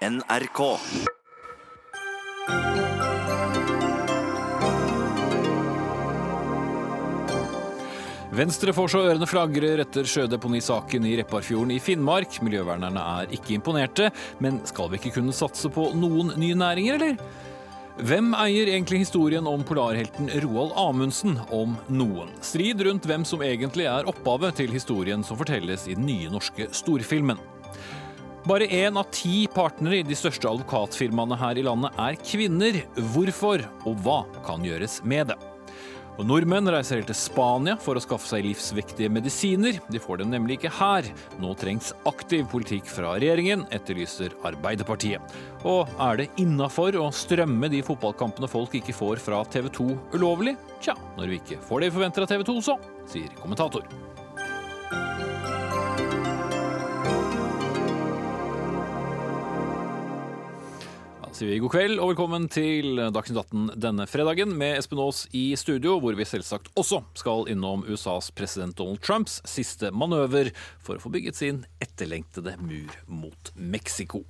NRK. Venstre får så ørene flagrer etter sjødeponisaken i Repparfjorden i Finnmark. Miljøvernerne er ikke imponerte, men skal vi ikke kunne satse på noen nye næringer, eller? Hvem eier egentlig historien om polarhelten Roald Amundsen, om noen? Strid rundt hvem som egentlig er opphavet til historien som fortelles i den nye norske storfilmen. Bare én av ti partnere i de største advokatfirmaene her i landet er kvinner. Hvorfor, og hva kan gjøres med det? Og Nordmenn reiser helt til Spania for å skaffe seg livsviktige medisiner. De får dem nemlig ikke her. Nå trengs aktiv politikk fra regjeringen, etterlyser Arbeiderpartiet. Og er det innafor å strømme de fotballkampene folk ikke får fra TV 2 ulovlig? Tja, når vi ikke får det vi forventer av TV 2, så, sier kommentator. Sier vi god kveld og velkommen til Dagsnytt 18 denne fredagen med Espen Aas i studio, hvor vi selvsagt også skal innom USAs president Donald Trumps siste manøver for å få bygget sin etterlengtede mur mot Mexico.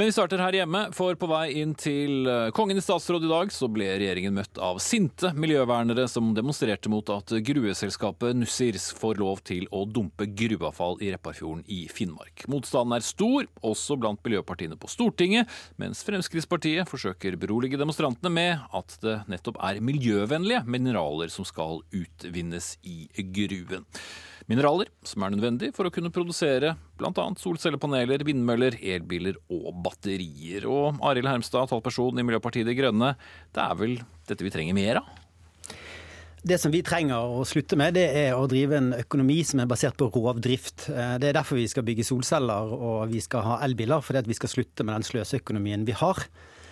Men vi starter her hjemme, for på vei inn til eh, Kongen i statsråd i dag, så ble regjeringen møtt av sinte miljøvernere som demonstrerte mot at grueselskapet Nussir får lov til å dumpe gruveavfall i Repparfjorden i Finnmark. Motstanden er stor, også blant miljøpartiene på Stortinget, mens Fremskrittspartiet forsøker berolige demonstrantene med at det nettopp er miljøvennlige mineraler som skal utvinnes i gruven. Mineraler som er nødvendig for å kunne produsere bl.a. solcellepaneler, vindmøller, elbiler og batterier. Og Arild Hermstad, talsperson i Miljøpartiet De Grønne, det er vel dette vi trenger mer av? Det som vi trenger å slutte med, det er å drive en økonomi som er basert på rovdrift. Det er derfor vi skal bygge solceller og vi skal ha elbiler, fordi vi skal slutte med den sløseøkonomien vi har.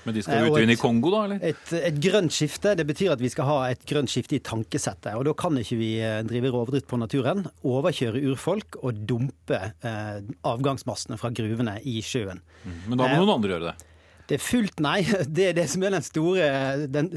Men de skal utvinne i Kongo, da? eller? Et, et, grønt skifte det betyr at vi skal ha et grønt skifte i tankesettet. og Da kan ikke vi drive rovdrift på naturen, overkjøre urfolk og dumpe eh, avgangsmassene fra gruvene i sjøen. Mm. Men da må noen andre gjøre det? Det er fullt nei. Det er det som er den store den,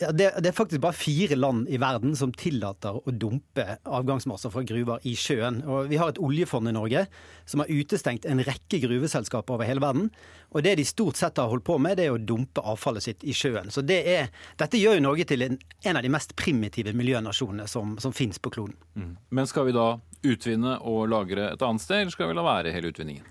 det, det, er faktisk bare fire land i verden som tillater å dumpe avgangsmasser fra gruver i sjøen. Og vi har et oljefond i Norge som har utestengt en rekke gruveselskaper over hele verden. Og det de stort sett har holdt på med, det er å dumpe avfallet sitt i sjøen. Så det er, dette gjør jo Norge til en, en, av de mest primitive miljønasjonene som, som finnes på kloden. Mm. Men skal vi da utvinne og lagre et annet sted, eller skal vi la være hele utvinningen?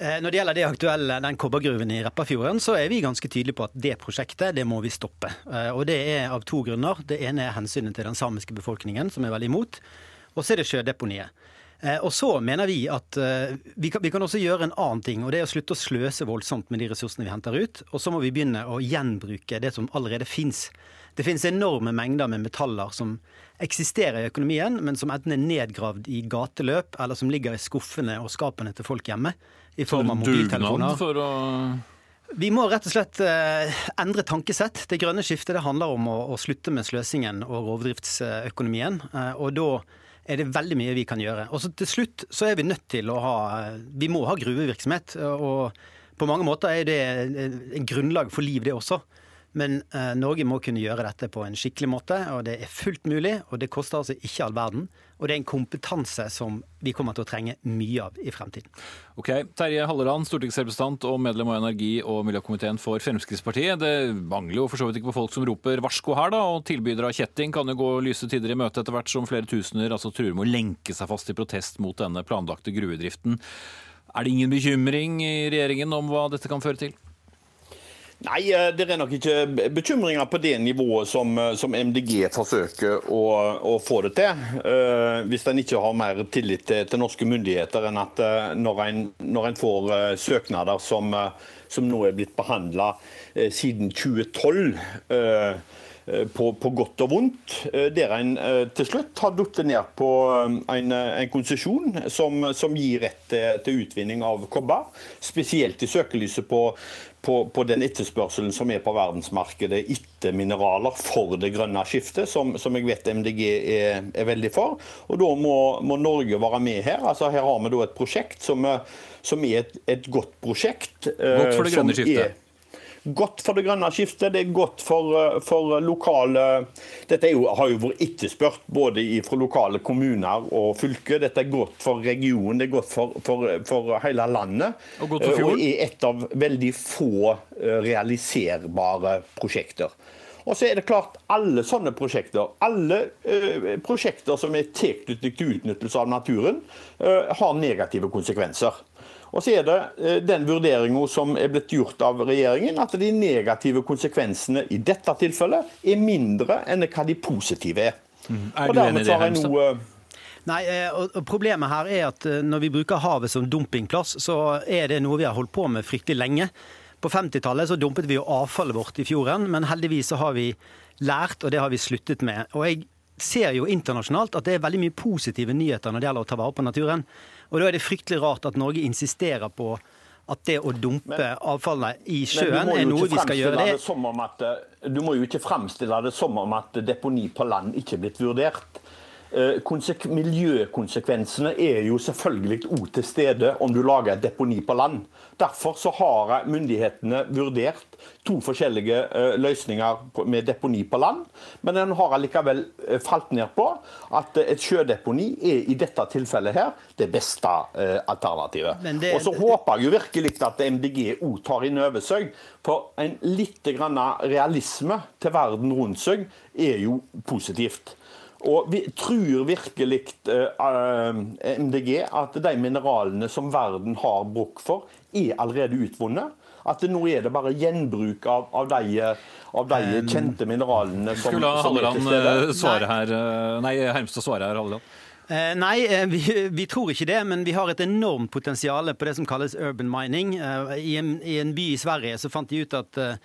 Eh, når det gjelder det aktuelle, den kobbergruven i Repparfjorden, så er vi ganske tydelige på at det prosjektet det må vi stoppe. Eh, og det er av to grunner. Det ene er hensynet til den samiske befolkningen, som er veldig imot. Og så er det sjødeponiet. Eh, og så mener vi at vi kan, vi kan, også gjøre en annen ting, og det er å slutte å sløse voldsomt med de ressursene vi henter ut. Og så må vi begynne å gjenbruke det som allerede fins. Det finnes enorme mengder med metaller som eksisterer i økonomien, men som enten er nedgravd i gateløp, eller som ligger i skuffene og skapene til folk hjemme i form av mobiltelefoner. For å vi må rett og slett eh, endre tankesett. Det grønne skiftet det handler om å, å slutte med sløsingen og rovdriftsøkonomien. Eh, og da er det veldig mye vi kan gjøre. Og så til slutt så er vi nødt til å ha Vi må ha gruvevirksomhet. Og på mange måter er det en grunnlag for liv, det også. Men eh, Norge må kunne gjøre dette på en skikkelig måte, og det er fullt mulig. Og det koster altså ikke all verden. Og det er en kompetanse som vi kommer til å trenge mye av i fremtiden. Ok, Terje Halleland, stortingsrepresentant og medlem av energi- og miljøkomiteen for Fremskrittspartiet. Det mangler jo for så vidt ikke på folk som roper varsko her, da. Og tilbydere av kjetting kan jo gå lyse tider i møte etter hvert som flere tusener altså truer med å lenke seg fast i protest mot denne planlagte gruvedriften. Er det ingen bekymring i regjeringen om hva dette kan føre til? Nei, eh, det er nok ikke bekymringer på det nivået som, eh, som MDG forsøker å, å, få det til. Uh, hvis en ikke har mer tillit til, til norske myndigheter enn at uh, når, en, når, en, får uh, søknader som, som, nå er blitt behandla siden 2012 på, på, godt og vondt, der en til slutt har falt ned på en, en konsesjon som, som, gir rett til, til utvinning av kobber. Spesielt i søkelyset på, på, på, den etterspørselen som er på verdensmarkedet etter mineraler for det grønne skiftet, som, som jeg vet MDG er, er, veldig for. Og Da må, må, Norge være med her. Altså Her har vi da et prosjekt som, som er et, et godt prosjekt. Godt for det grønne skiftet? Godt for det grønne skiftet, det er godt for, eh, for lokale Dette jo, har jo vært etterspurt både fra lokale kommuner og fylker. Dette er godt for regionen, det er godt for, for, for hele landet. Og godt for fjorden. Og er et av veldig få realiserbare prosjekter. Og så er det klart, alle sånne prosjekter, alle prosjekter som er tilknyttet til utnyttelse av naturen, har negative konsekvenser. Og så er det uh, den vurderinga som er blitt gjort av regjeringen, at de negative konsekvensene i dette tilfellet er mindre enn hva de positive er. Mm. Er du enig i det, Hemstad? Nei, og Problemet her er at når vi bruker havet som dumpingplass, så er det noe vi har holdt på med fryktelig lenge. På 50-tallet så dumpet vi jo avfallet vårt i fjorden, men heldigvis så har vi lært, og det har vi sluttet med. Og jeg ser jo internasjonalt at det er veldig mye positive nyheter når det gjelder å ta vare på naturen. Og da er det fryktelig rart at Norge insisterer på at det å dumpe men, avfallet i sjøen er noe vi skal gjøre. Det. at, du må jo ikke fremstille det som om at deponi på land ikke er blitt vurdert. Eh, miljøkonsekvensene er jo selvfølgelig òg til stede om du lager et deponi på land. Derfor så har myndighetene vurdert to forskjellige eh, løsninger med deponi på land. Men en har allikevel eh, falt ned på at et sjødeponi er i dette tilfellet her det beste alternativet. Det... Og så håper jeg jo virkelig at MDG òg tar inn over seg. For en litt realisme til verden rundt seg er jo positivt. Og vi tror virkelig uh, MDG at de mineralene som verden har bruk for, er allerede utvunnet. At nå er det bare gjenbruk av, av, de, av de, kjente mineralene som, Skulle Halleland stede. Svare her, nei, Hermstad svare her, Halleland. Eh, nei, vi, vi, tror ikke det, men vi har et enormt potensial på det som kalles urban mining. Eh, i, en, I, en, by i Sverige så fant de ut at eh,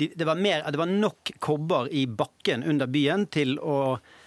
de, det, var mer, det var nok kobber i bakken under byen til å Eh,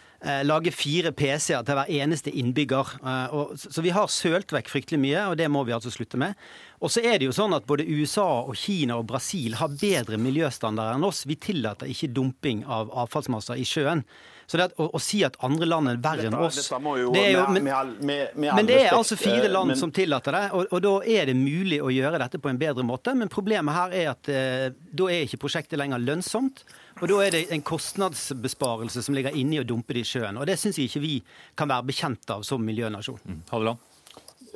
lage fire PC-er til hver eneste innbygger. Eh, så vi har sølt vekk fryktelig mye, og det må vi altså slutte med. Og så er det jo sånn at både USA og Kina og Brasil har bedre miljøstandarder enn oss. Vi tillater ikke dumping av avfallsmasser i sjøen. Så det å, å, si at andre land er verre enn oss det er jo, men, med, med, men, det er altså fire land men, som tillater det, og, og, da er det mulig å gjøre dette på en bedre måte. Men problemet her er at eh, da er ikke prosjektet lenger lønnsomt. Og da er det en kostnadsbesparelse som ligger inni å dumpe det i sjøen. Og det syns jeg ikke vi kan være bekjent av som miljønasjon. Mm.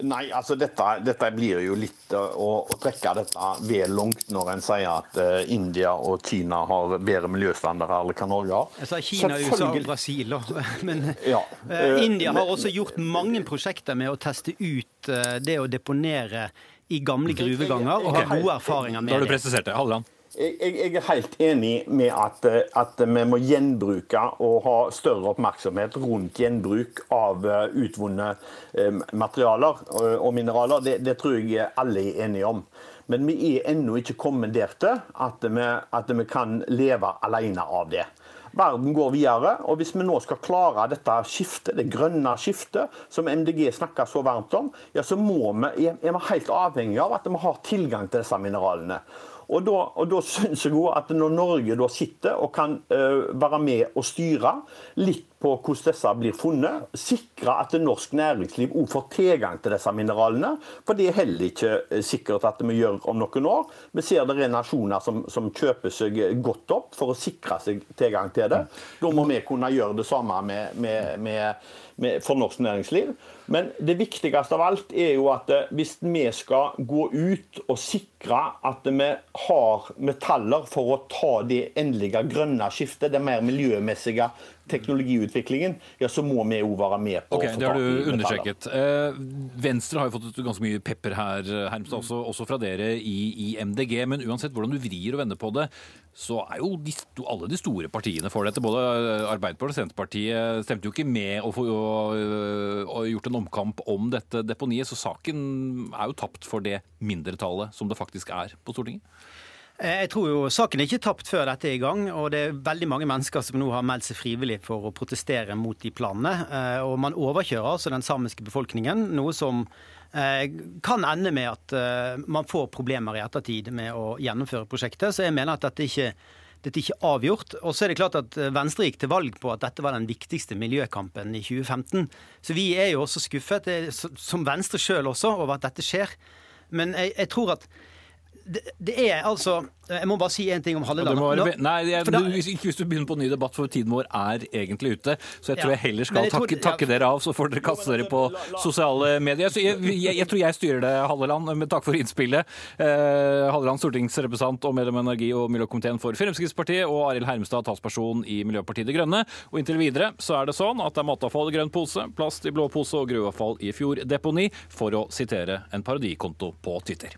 Nei, altså dette, dette, blir jo litt å, å, trekke dette vel langt når en sier at uh, India og Kina har bedre miljøstandarder enn hva Norge har. Jeg sa Kina, USA og Brasil, men ja, uh, India har også gjort mange prosjekter med å teste ut uh, det å deponere i gamle gruveganger, og har gode erfaringer med det. Da har du presisert det. Halleland? Jeg, jeg, er helt enig med at, at, vi må gjenbruke og ha større oppmerksomhet rundt gjenbruk av eh, utvunne eh, materialer og mineraler. Det, det tror jeg alle er enige om. Men vi er ennå ikke kommet der til at vi, at vi kan leve alene av det. Verden går videre, og hvis vi nå skal klare dette skiftet, det grønne skiftet, som MDG snakker så varmt om, ja, så må vi, er vi helt avhengig av at vi har tilgang til disse mineralene. Og da, og da syns jeg òg at når Norge da sitter og kan uh, være med og styre litt på hvordan disse blir funnet, sikre at norsk næringsliv òg får tilgang til disse mineralene. For det er heller ikke eh, sikkert at vi gjør om noen år. Vi ser det er nasjoner som, som kjøper seg godt opp for å sikre seg tilgang til det. Da må vi kunne gjøre det samme med, med, med for norsk næringsliv. Men det viktigste av alt er jo at eh, hvis vi skal gå ut og sikre at vi har metaller for å ta det endelige grønne skiftet, det mer miljømessige teknologiutviklingen, ja, så må vi jo være med på okay, å få Det har du understreket. Eh, Venstre har jo fått ganske mye pepper her, Hermstad, også, også fra dere i, i, MDG. Men uansett hvordan du vrir og vender på det, så er jo de, alle de store partiene for dette. Både Arbeiderpartiet og Senterpartiet stemte jo ikke med og, og, og gjort en omkamp om dette deponiet, så saken er jo tapt for det mindretallet som det faktisk er på Stortinget. Eh, jeg tror jo saken er ikke tapt før dette er i gang, og det er veldig mange mennesker som nå har meldt seg frivillig for å protestere mot de planene. Eh, og man overkjører altså den samiske befolkningen, noe som eh, kan ende med at man får problemer i ettertid med å gjennomføre prosjektet. Så jeg mener at dette ikke dette er ikke avgjort. Og så er det klart at Venstre gikk til valg på at dette var den viktigste miljøkampen i 2015. Så vi er jo også skuffet, som Venstre sjøl også, over at dette skjer. Men jeg, jeg tror at det, det er altså Jeg må bare si én ting om Halleland. Være, nei, jeg, da, ikke hvis du begynner på en ny debatt, for tiden vår er egentlig ute. Så jeg tror jeg heller skal jeg takke, tror, takke, dere av, så får dere kaste dere på sosiale medier. Jeg, jeg, jeg, tror jeg styrer det, Halleland. Men takk for innspillet. Eh, Halleland, stortingsrepresentant og medlem av energi- og miljøkomiteen for Fremskrittspartiet, og Arild Hermstad, talsperson i Miljøpartiet De Grønne. Og inntil videre så er det sånn at det er matavfall i grønn pose, plast i blå pose og gruveavfall i fjorddeponi, for å sitere en parodikonto på Twitter.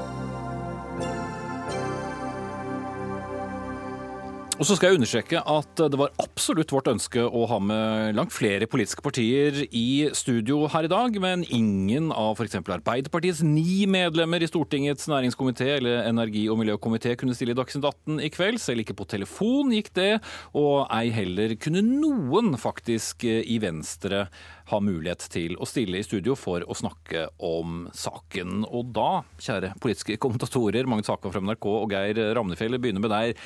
Og så skal jeg understreke at det var absolutt vårt ønske å ha med langt flere politiske partier i studio her i dag, men ingen av f.eks. Arbeiderpartiets ni medlemmer i Stortingets næringskomité eller energi- og miljøkomité kunne stille i Dagsnytt 18 i kveld. Selv ikke på telefon gikk det, og ei heller kunne noen faktisk i Venstre ha mulighet til å stille i studio for å snakke om saken. Og da, kjære politiske kommentatorer, Magnus Hakan fra NRK og Geir Ramnefjell, begynner med deg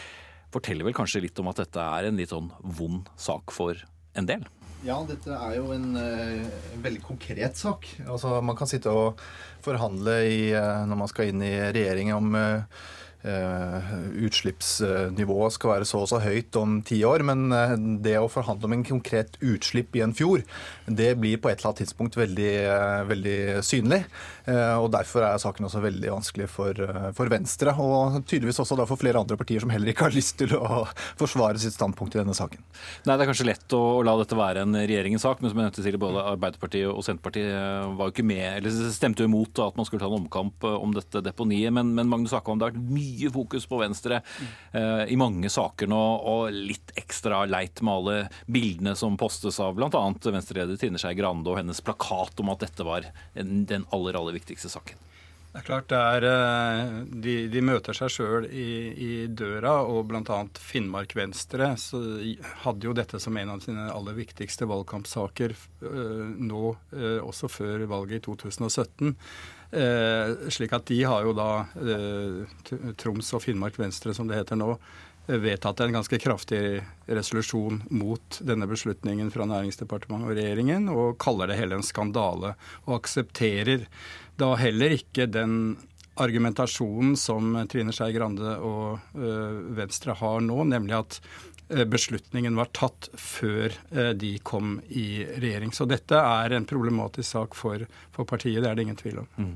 forteller vel kanskje litt om at dette er en litt sånn vond sak for en del? Ja, dette er jo en, en eh, veldig konkret sak. Altså, Man kan sitte og forhandle i, eh, når man skal inn i regjering om Eh, utslippsnivået skal være så og så høyt om ti år. Men eh, det å forhandle om en konkret utslipp i en fjord, det blir på et eller annet tidspunkt veldig, eh, veldig synlig. Og Derfor er saken også veldig vanskelig for, for, Venstre, og tydeligvis også for flere andre partier som heller ikke har lyst til å forsvare sitt standpunkt i denne saken. Nei, Det er kanskje lett å, la dette være en regjeringens sak, men som jeg nevnte tidligere, både Arbeiderpartiet og Senterpartiet var jo ikke med, eller stemte jo imot at man skulle ta en omkamp om dette deponiet. Men, men Magnus Akvam, det har vært mye mye fokus på Venstre eh, i mange saker nå, og litt ekstra leit med alle bildene som postes av bl.a. Venstre-leder Trine Skei Grande og hennes plakat om at dette var den aller, aller viktigste saken. Det er klart det er, eh, de, de møter seg sjøl i, i, døra, og bl.a. Finnmark Venstre hadde jo dette som en av sine aller viktigste valgkampsaker eh, nå, eh, også før valget i 2017. Eh, slik at de har jo da, eh, Troms og Finnmark Venstre som det heter nå, eh, vedtatt en ganske kraftig resolusjon mot denne beslutningen fra Næringsdepartementet og regjeringen, og kaller det hele en skandale. Og aksepterer da heller ikke den argumentasjonen som Trine Skei Grande og Venstre har nå, nemlig at beslutningen var tatt før eh, de kom i regjering. Så dette er en problematisk sak for, for partiet, det er det ingen tvil om. Mm.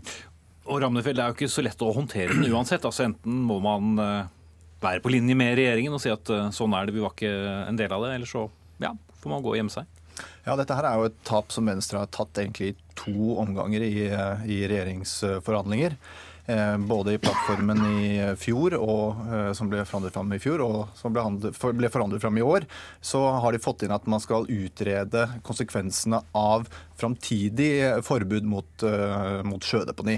Og Ramnefeld, Det er jo ikke så lett å håndtere den uansett. altså Enten må man eh, være på linje med regjeringen og si at sånn er det, vi var ikke en del av det, eller så ja, får man gå og gjemme seg. Ja, Dette her er jo et tap som Venstre har tatt egentlig i to omganger i, i regjeringsforhandlinger. Eh, både i plattformen i fjor, og, eh, som ble forhandlet fram i fjor, og som ble, ble forhandlet fram i år, så har de fått inn at man skal utrede konsekvensene av framtidig forbud mot, mot sjødeponi,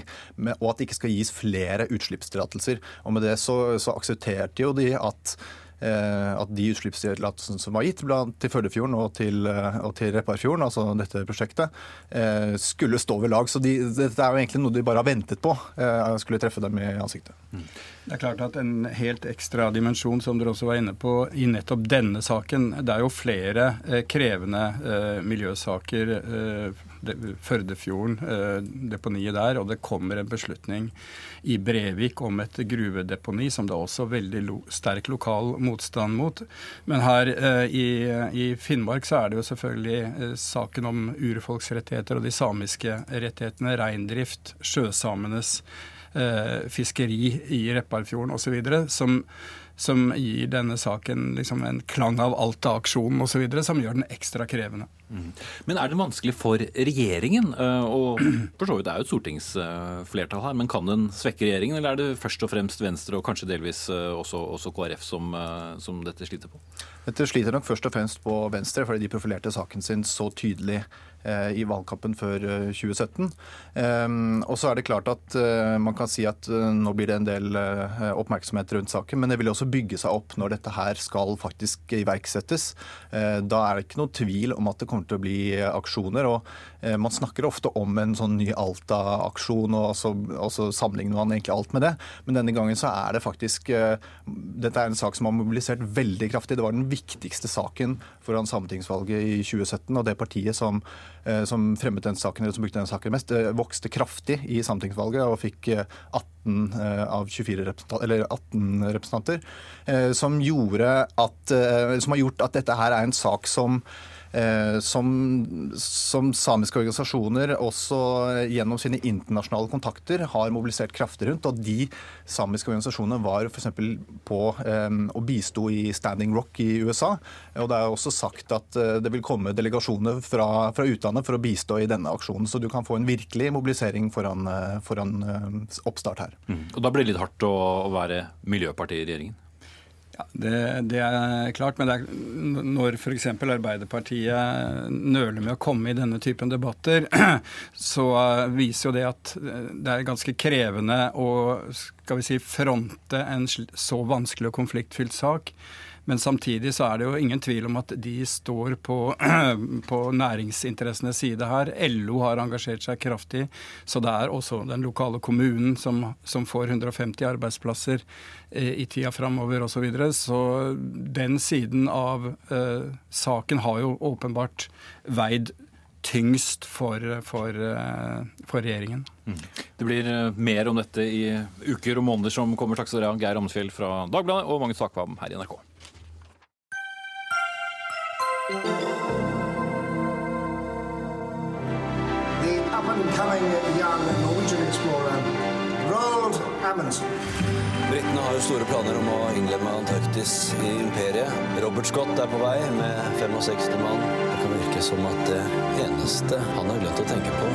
og at det ikke skal gis flere utslippstillatelser. Og Med det så, så aksepterte jo de at Eh, at de utslippstillatelsene som var gitt til Førdefjorden og til, eh, og til Repparfjorden, altså dette prosjektet, eh, skulle stå ved lag. Så de, dette er jo egentlig noe de bare har ventet på. Skulle treffe dem i ansiktet. Mm. Det er klart at En helt ekstra dimensjon som dere også var inne på i nettopp denne saken. Det er jo flere eh, krevende eh, miljøsaker. Eh, Førdefjorden, eh, deponiet der, og det kommer en beslutning i Brevik om et gruvedeponi, som det er også veldig lo sterk lokal motstand mot. Men her eh, i, i, Finnmark så er det jo selvfølgelig eh, saken om urfolksrettigheter og de samiske rettighetene, reindrift, sjøsamenes eh, fiskeri i Repparfjorden osv. som som gir denne saken liksom en klang av Alta-aksjonen osv., som gjør den ekstra krevende. Mm. Men er det vanskelig for regjeringen, eh, og for så vidt det er jo et stortingsflertall her, men kan den svekke regjeringen, eller er det først og fremst Venstre og kanskje delvis eh, også, også KrF som, eh, som dette sliter på? Dette sliter nok først og fremst på Venstre, fordi de profilerte saken sin så tydelig i valgkampen før 2017. Eh, ehm, og så er det klart at eh, man kan si at nå blir det en del oppmerksomhet rundt saken, men det vil også bygge seg opp når dette her skal faktisk iverksettes. Da er det ikke noe tvil om at det kommer til å bli aksjoner. og Man snakker ofte om en sånn ny Alta-aksjon, og så, og så sammenligner man egentlig alt med det. Men denne gangen så er det faktisk Dette er en sak som har mobilisert veldig kraftig. Det var den viktigste saken foran sametingsvalget i 2017. Og det partiet som, eh, som fremmet den saken, eller som brukte den saken mest, eh, vokste kraftig i sametingsvalget og fikk 18 av 24 representanter, eller 18 representanter, som, at, som har gjort at dette her er en sak som Eh, som, som, samiske organisasjoner også gjennom sine internasjonale kontakter har mobilisert kraftig rundt. Og de samiske organisasjonene var f.eks. på um, å bistå i Standing Rock i USA. Og det er også sagt at uh, det vil komme delegasjoner fra, fra, utlandet for å bistå i denne aksjonen. Så du kan få en virkelig mobilisering foran, foran oppstart her. Mm. Og da blir det litt hardt å, å være miljøparti i regjeringen? Ja, det, det, er klart, men er, når f.eks. Arbeiderpartiet nøler med å komme i denne typen debatter, så viser jo det at det er ganske krevende å skal vi si, fronte en så vanskelig og konfliktfylt sak. Men samtidig så er det jo ingen tvil om at de står på, på næringsinteressenes side her. LO har engasjert seg kraftig, så det er også den lokale kommunen som, som får 150 arbeidsplasser eh, i tida framover osv. Så, videre. så den siden av eh, saken har jo åpenbart veid tyngst for, for, eh, for regjeringen. Mm. Det blir eh, mer om dette i uker og måneder som kommer. Takk skal dere ha, Geir Amsfjell fra Dagbladet og Magnus Takvam her i NRK. The up-and-coming young Norwegian explorer, Roald Amundsen. Britene har jo store planer om å innlemme Antarktis i imperiet. Robert Scott er på vei med 65 mann. Det kan virke som at det eneste han har glemt å tenke på,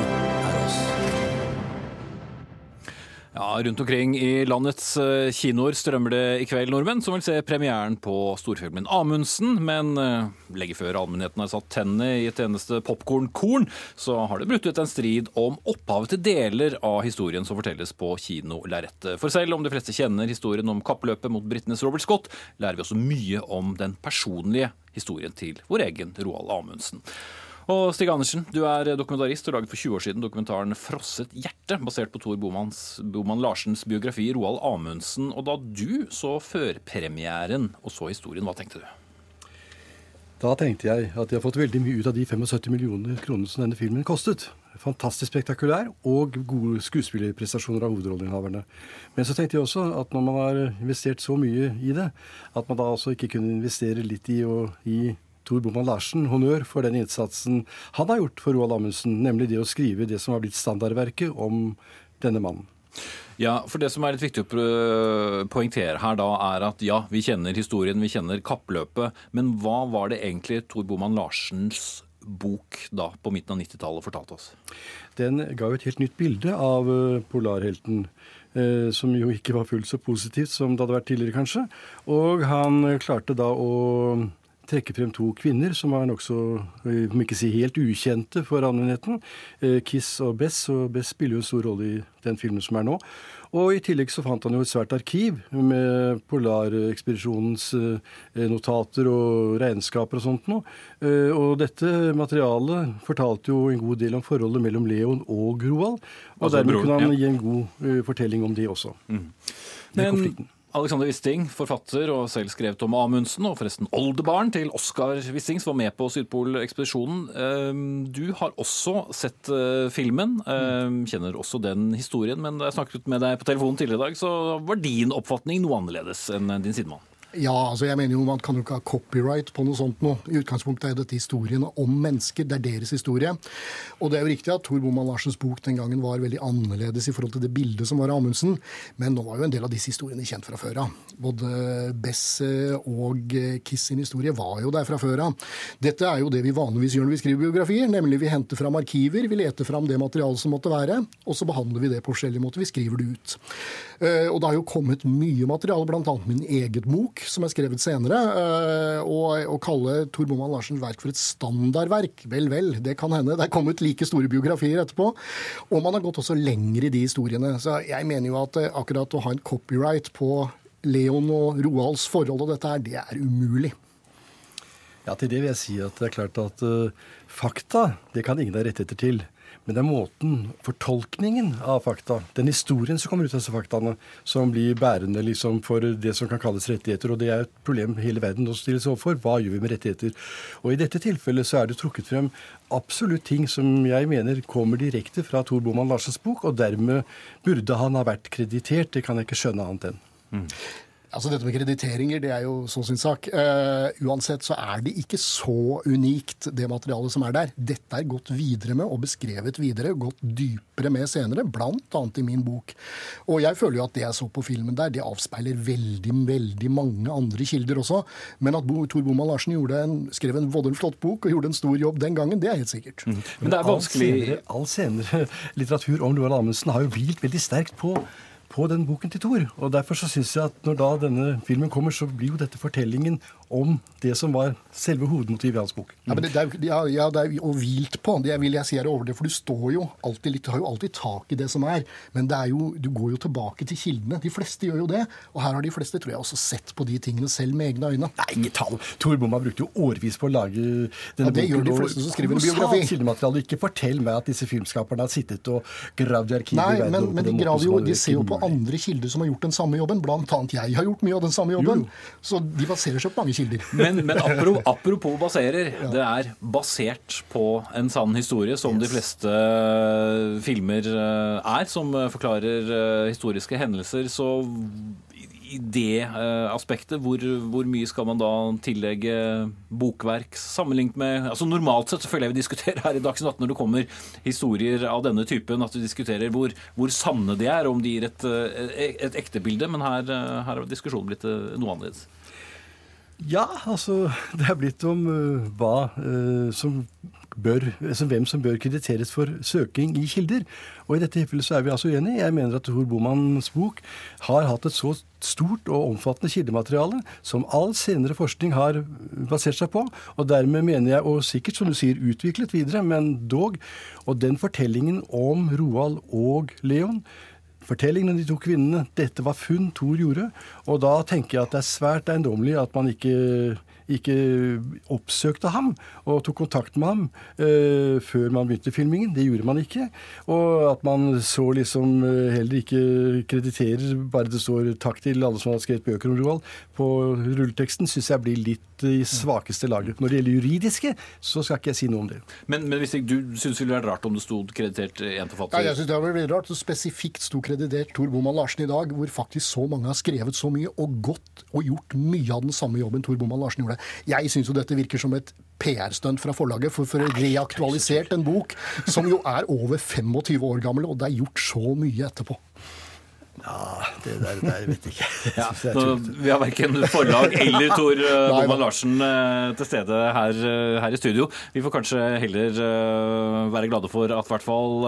Ja, Rundt omkring i landets eh, kinoer strømmer det i kveld nordmenn som vil se premieren på storfilmen Amundsen. Men uh, legge før allmennheten har satt tennene i et eneste popkornkorn, så har det brutt ut en strid om opphavet til deler av historien som fortelles på kinolerretet. For selv om de fleste kjenner historien om kappløpet mot britenes Robert Scott, lærer vi også mye om den personlige historien til vår egen Roald Amundsen. Og Stig Andersen, du er dokumentarist og laget for 20 år siden dokumentaren 'Frosset hjerte', basert på Tor Boman Larsens biografi 'Roald Amundsen'. Og da du så førpremieren og så historien, hva tenkte du? Da tenkte jeg at de har fått veldig mye ut av de 75 millioner kronene som denne filmen kostet. Fantastisk spektakulær og gode skuespillerprestasjoner av hovedrolleinnehaverne. Men så tenkte jeg også at når man har investert så mye i det, at man da også ikke kunne investere litt i å gi Tor Boman Larsen honnør for den innsatsen han har gjort for Roald Amundsen, nemlig det å skrive det som har blitt standardverket om denne mannen. Ja, for Det som er litt viktig å poengtere her, da, er at ja, vi kjenner historien, vi kjenner kappløpet. Men hva var det egentlig Tor Boman Larsens bok da på midten av 90-tallet fortalte oss? Den ga jo et helt nytt bilde av eh, polarhelten. Eh, som jo ikke var fullt så positivt som det hadde vært tidligere, kanskje. Og han klarte da å trekke frem to kvinner som er nokså, eh, om ikke si helt ukjente for allmennheten. Eh, Kiss og Bess, og Bess spiller jo en stor rolle i den filmen som er nå. Og i tillegg så fant han jo et svært arkiv med polarekspedisjonens eh, notater og regnskaper og sånt noe. Og dette materialet fortalte jo en god del om forholdet mellom Leon og Groald. Og altså, dermed kunne han ja. gi en god fortelling om det også. Mm. Men, Alexander Wisting, forfatter og selv skrevet om Amundsen, og forresten oldebarn til Oskar Wisting, som var med på Sydpolekspedisjonen. Ehm, du har også sett eh, filmen, ehm, kjenner også den historien, men da jeg snakket med deg på telefonen tidligere i dag, så var din oppfatning noe annerledes enn din sidemann. Ja, altså jeg mener jo man kan jo ikke ha copyright på noe sånt nå. I utgangspunktet er dette historiene om mennesker. Det er deres historie. Og det er jo riktig at Tor Boman Larsens bok den gangen var veldig annerledes i forhold til det bildet som var av Amundsen, men nå var jo en del av disse historiene kjent fra før av. Både Bess og Kiss sin historie var jo der fra før av. Dette er jo det vi vanligvis gjør når vi skriver biografier, nemlig vi henter fram arkiver, vi leter fram det materialet som måtte være, og så behandler vi det på forskjellige måter. Vi skriver det ut. Eh, og det har jo kommet mye materiale, bl.a. min eget bok som er skrevet senere. Og eh, å kalle Tor Boman Larsens verk for et standardverk, vel, vel, det kan hende. Det er kommet like store biografier etterpå. Og man har gått også lenger i de historiene. Så jeg mener jo at eh, akkurat å ha en copyright på Leon og Roalds forhold og dette her, det er umulig. Ja, Til det vil jeg si at det er klart at uh, fakta det kan ingen ha rettigheter til. Men det er måten, fortolkningen av fakta, den historien som kommer ut av disse faktaene, som blir bærende liksom for det som kan kalles rettigheter. Og det er et problem hele verden nå stilles overfor. Hva gjør vi med rettigheter? Og i dette tilfellet så er det trukket frem absolutt ting som jeg mener kommer direkte fra Tor Boman Larsens bok, og dermed burde han ha vært kreditert. Det kan jeg ikke skjønne annet enn. Mm. Altså Dette med krediteringer det er jo så sin sak. Uh, uansett så er det ikke så unikt, det materialet som er der. Dette er gått videre med og beskrevet videre, gått dypere med senere, bl.a. i min bok. Og jeg føler jo at det jeg så på filmen der, det avspeiler veldig, veldig mange andre kilder også. Men at Bo, Tor Boman Larsen en, skrev en voldelig flott bok og gjorde en stor jobb den gangen, det er helt sikkert. Mm. Men det er vanskelig... All senere, all senere litteratur om Roald Amundsen har jo hvilt veldig sterkt på på den boken til Thor. Og Derfor så syns jeg at når da denne filmen kommer, så blir jo dette fortellingen om det som var selve hovedmotivet i hans bok. Ja, men det, det, er, ja, ja, det er jo hvilt på. Det vil jeg si er over det. For du står jo alltid litt, du har jo alltid tak i det som er. Men det er jo, du går jo tilbake til kildene. De fleste gjør jo det. Og her har de fleste tror jeg, også sett på de tingene selv med egne øyne. Nei, ikke tall. Tor Bomma brukte jo årevis på å lage denne ja, det gjør de fleste som skriver en biografi. Kildemateriale. Ikke fortell meg at disse filmskaperne har sittet og gravd i arkivet. Nei, men, men de, jo, de ser jo på andre kilder som har gjort den samme jobben. Blant annet jeg har gjort mye av den samme jobben. Jo, jo. Så de baserer seg på mange kilder. Men, men apropos, apropos baserer. Ja. Det er basert på en sann historie, som yes. de fleste eh, filmer eh, er, som eh, forklarer historiske hendelser. Så i det aspektet, hvor, hvor, mye skal man da tillegge bokverk sammenlignet med altså Normalt sett så føler jeg vi diskuterer her i Dagsnytt 18 når det kommer historier av denne typen, at vi diskuterer hvor, hvor sanne de er, om de gir et, et ekte bilde. Men her, her har diskusjonen blitt noe annerledes. Ja, altså det er blitt om uh, hva uh, som bør, altså, hvem som bør krediteres for søking i kilder. Og i dette tilfellet så er vi altså uenige. Jeg mener at Tor Bomanns bok har hatt et så stort og omfattende kildemateriale som all senere forskning har basert seg på. Og dermed mener jeg, og sikkert som du sier, utviklet videre, men dog. Og den fortellingen om Roald og Leon fortellingen om de to kvinnene. Dette var funn Thor gjorde. Og da tenker jeg at det er svært eiendommelig at man ikke ikke oppsøkte ham og tok kontakt med ham eh, før man begynte filmingen. Det gjorde man ikke. Og at man så liksom uh, heller ikke krediterer, bare det står 'takk til alle som har skrevet bøker om Roald' på rulleteksten, syns jeg blir litt i svakeste laget. Når det gjelder juridiske, så skal ikke jeg si noe om det. Men, men hvis ikke, du syns det ville vært rart om det sto kreditert én forfatter? Ja, jeg syns det hadde vært rart. Så spesifikt sto kreditert Tor Boman Larsen i dag, hvor faktisk så mange har skrevet så mye og gått og gjort mye av den samme jobben Tor Boman Larsen gjorde. Jeg syns jo dette virker som et PR-stunt fra forlaget for, for å reaktualisert en bok som jo er over 25 år gammel, og det er gjort så mye etterpå. Ja, det der, der vet jeg ikke. Ja, så, vi har verken forlag eller Tor uh, Larsen uh, til stede her, uh, her, i studio. Vi får kanskje heller være glade for at hvert fall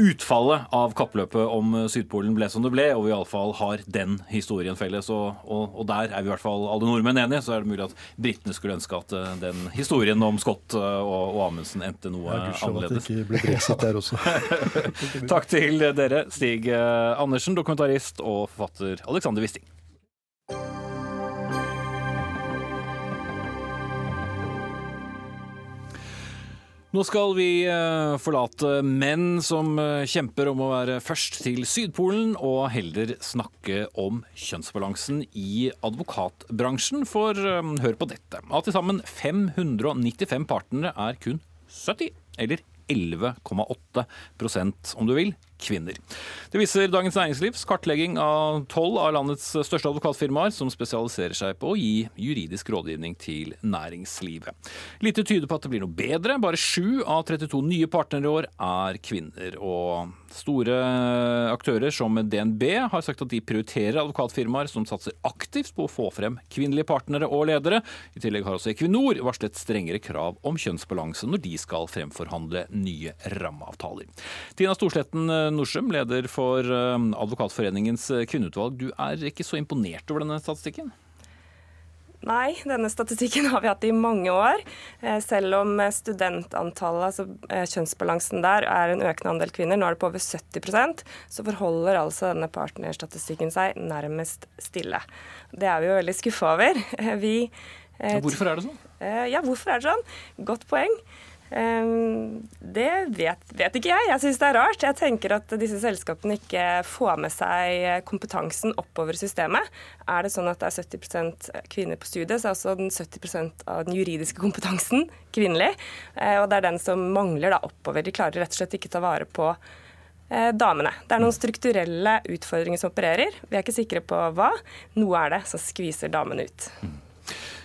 utfallet av kappløpet om Sydpolen ble som det ble, og vi iallfall har den historien felles. Og, og, og, der er vi i hvert fall alle nordmenn enige. Så er det mulig at britene skulle ønske at den historien om Scott og, og Amundsen endte noe ja, annerledes. At det ikke ble brexit der også. Takk til dere, Stig Andersen dokumentarist og forfatter Alexander Wisting. Nå skal vi eh, forlate menn som eh, kjemper om å være først til Sydpolen, og heller snakke om kjønnsbalansen i advokatbransjen. For eh, hør på dette. Av til sammen 595 partnere er kun 70, eller 11,8% om du vil, kvinner. Det viser Dagens Næringslivs kartlegging av tolv av landets største advokatfirmaer som spesialiserer seg på å gi juridisk rådgivning til næringslivet. Lite tyder på at det blir noe bedre. Bare sju av 32 nye partnere i år er kvinner. og Store aktører som DNB har sagt at de prioriterer advokatfirmaer som satser aktivt på å få frem kvinnelige partnere og ledere. I tillegg har også Equinor varslet strengere krav om kjønnsbalanse når de skal fremforhandle nye rammeavtaler. Tina Storsletten Norsem, leder for eh, Advokatforeningens kvinneutvalg. Du er ikke så imponert over denne statistikken? Nei, denne statistikken har vi hatt i mange år. Eh, selv om studentantallet, altså eh, kjønnsbalansen der, er en økende andel kvinner, nå er det på over 70% så forholder altså denne partnerstatistikken seg nærmest stille. Det er vi jo veldig skuffa over. Vi, hvorfor er det sånn? Ja, hvorfor er det sånn? Godt poeng. Ehm, det vet, vet ikke jeg. Jeg syns det er rart. Jeg tenker at disse selskapene ikke får med seg kompetansen oppover systemet. Er det sånn at det er 70% kvinner på studiet, så er også den 70% av den juridiske kompetansen kvinnelig. Eh, og det er den som mangler da oppover. De klarer rett og slett ikke ta vare på eh, damene. Det er noen strukturelle utfordringer som opererer. Vi er ikke sikre på hva. Noe er det som skviser damene ut.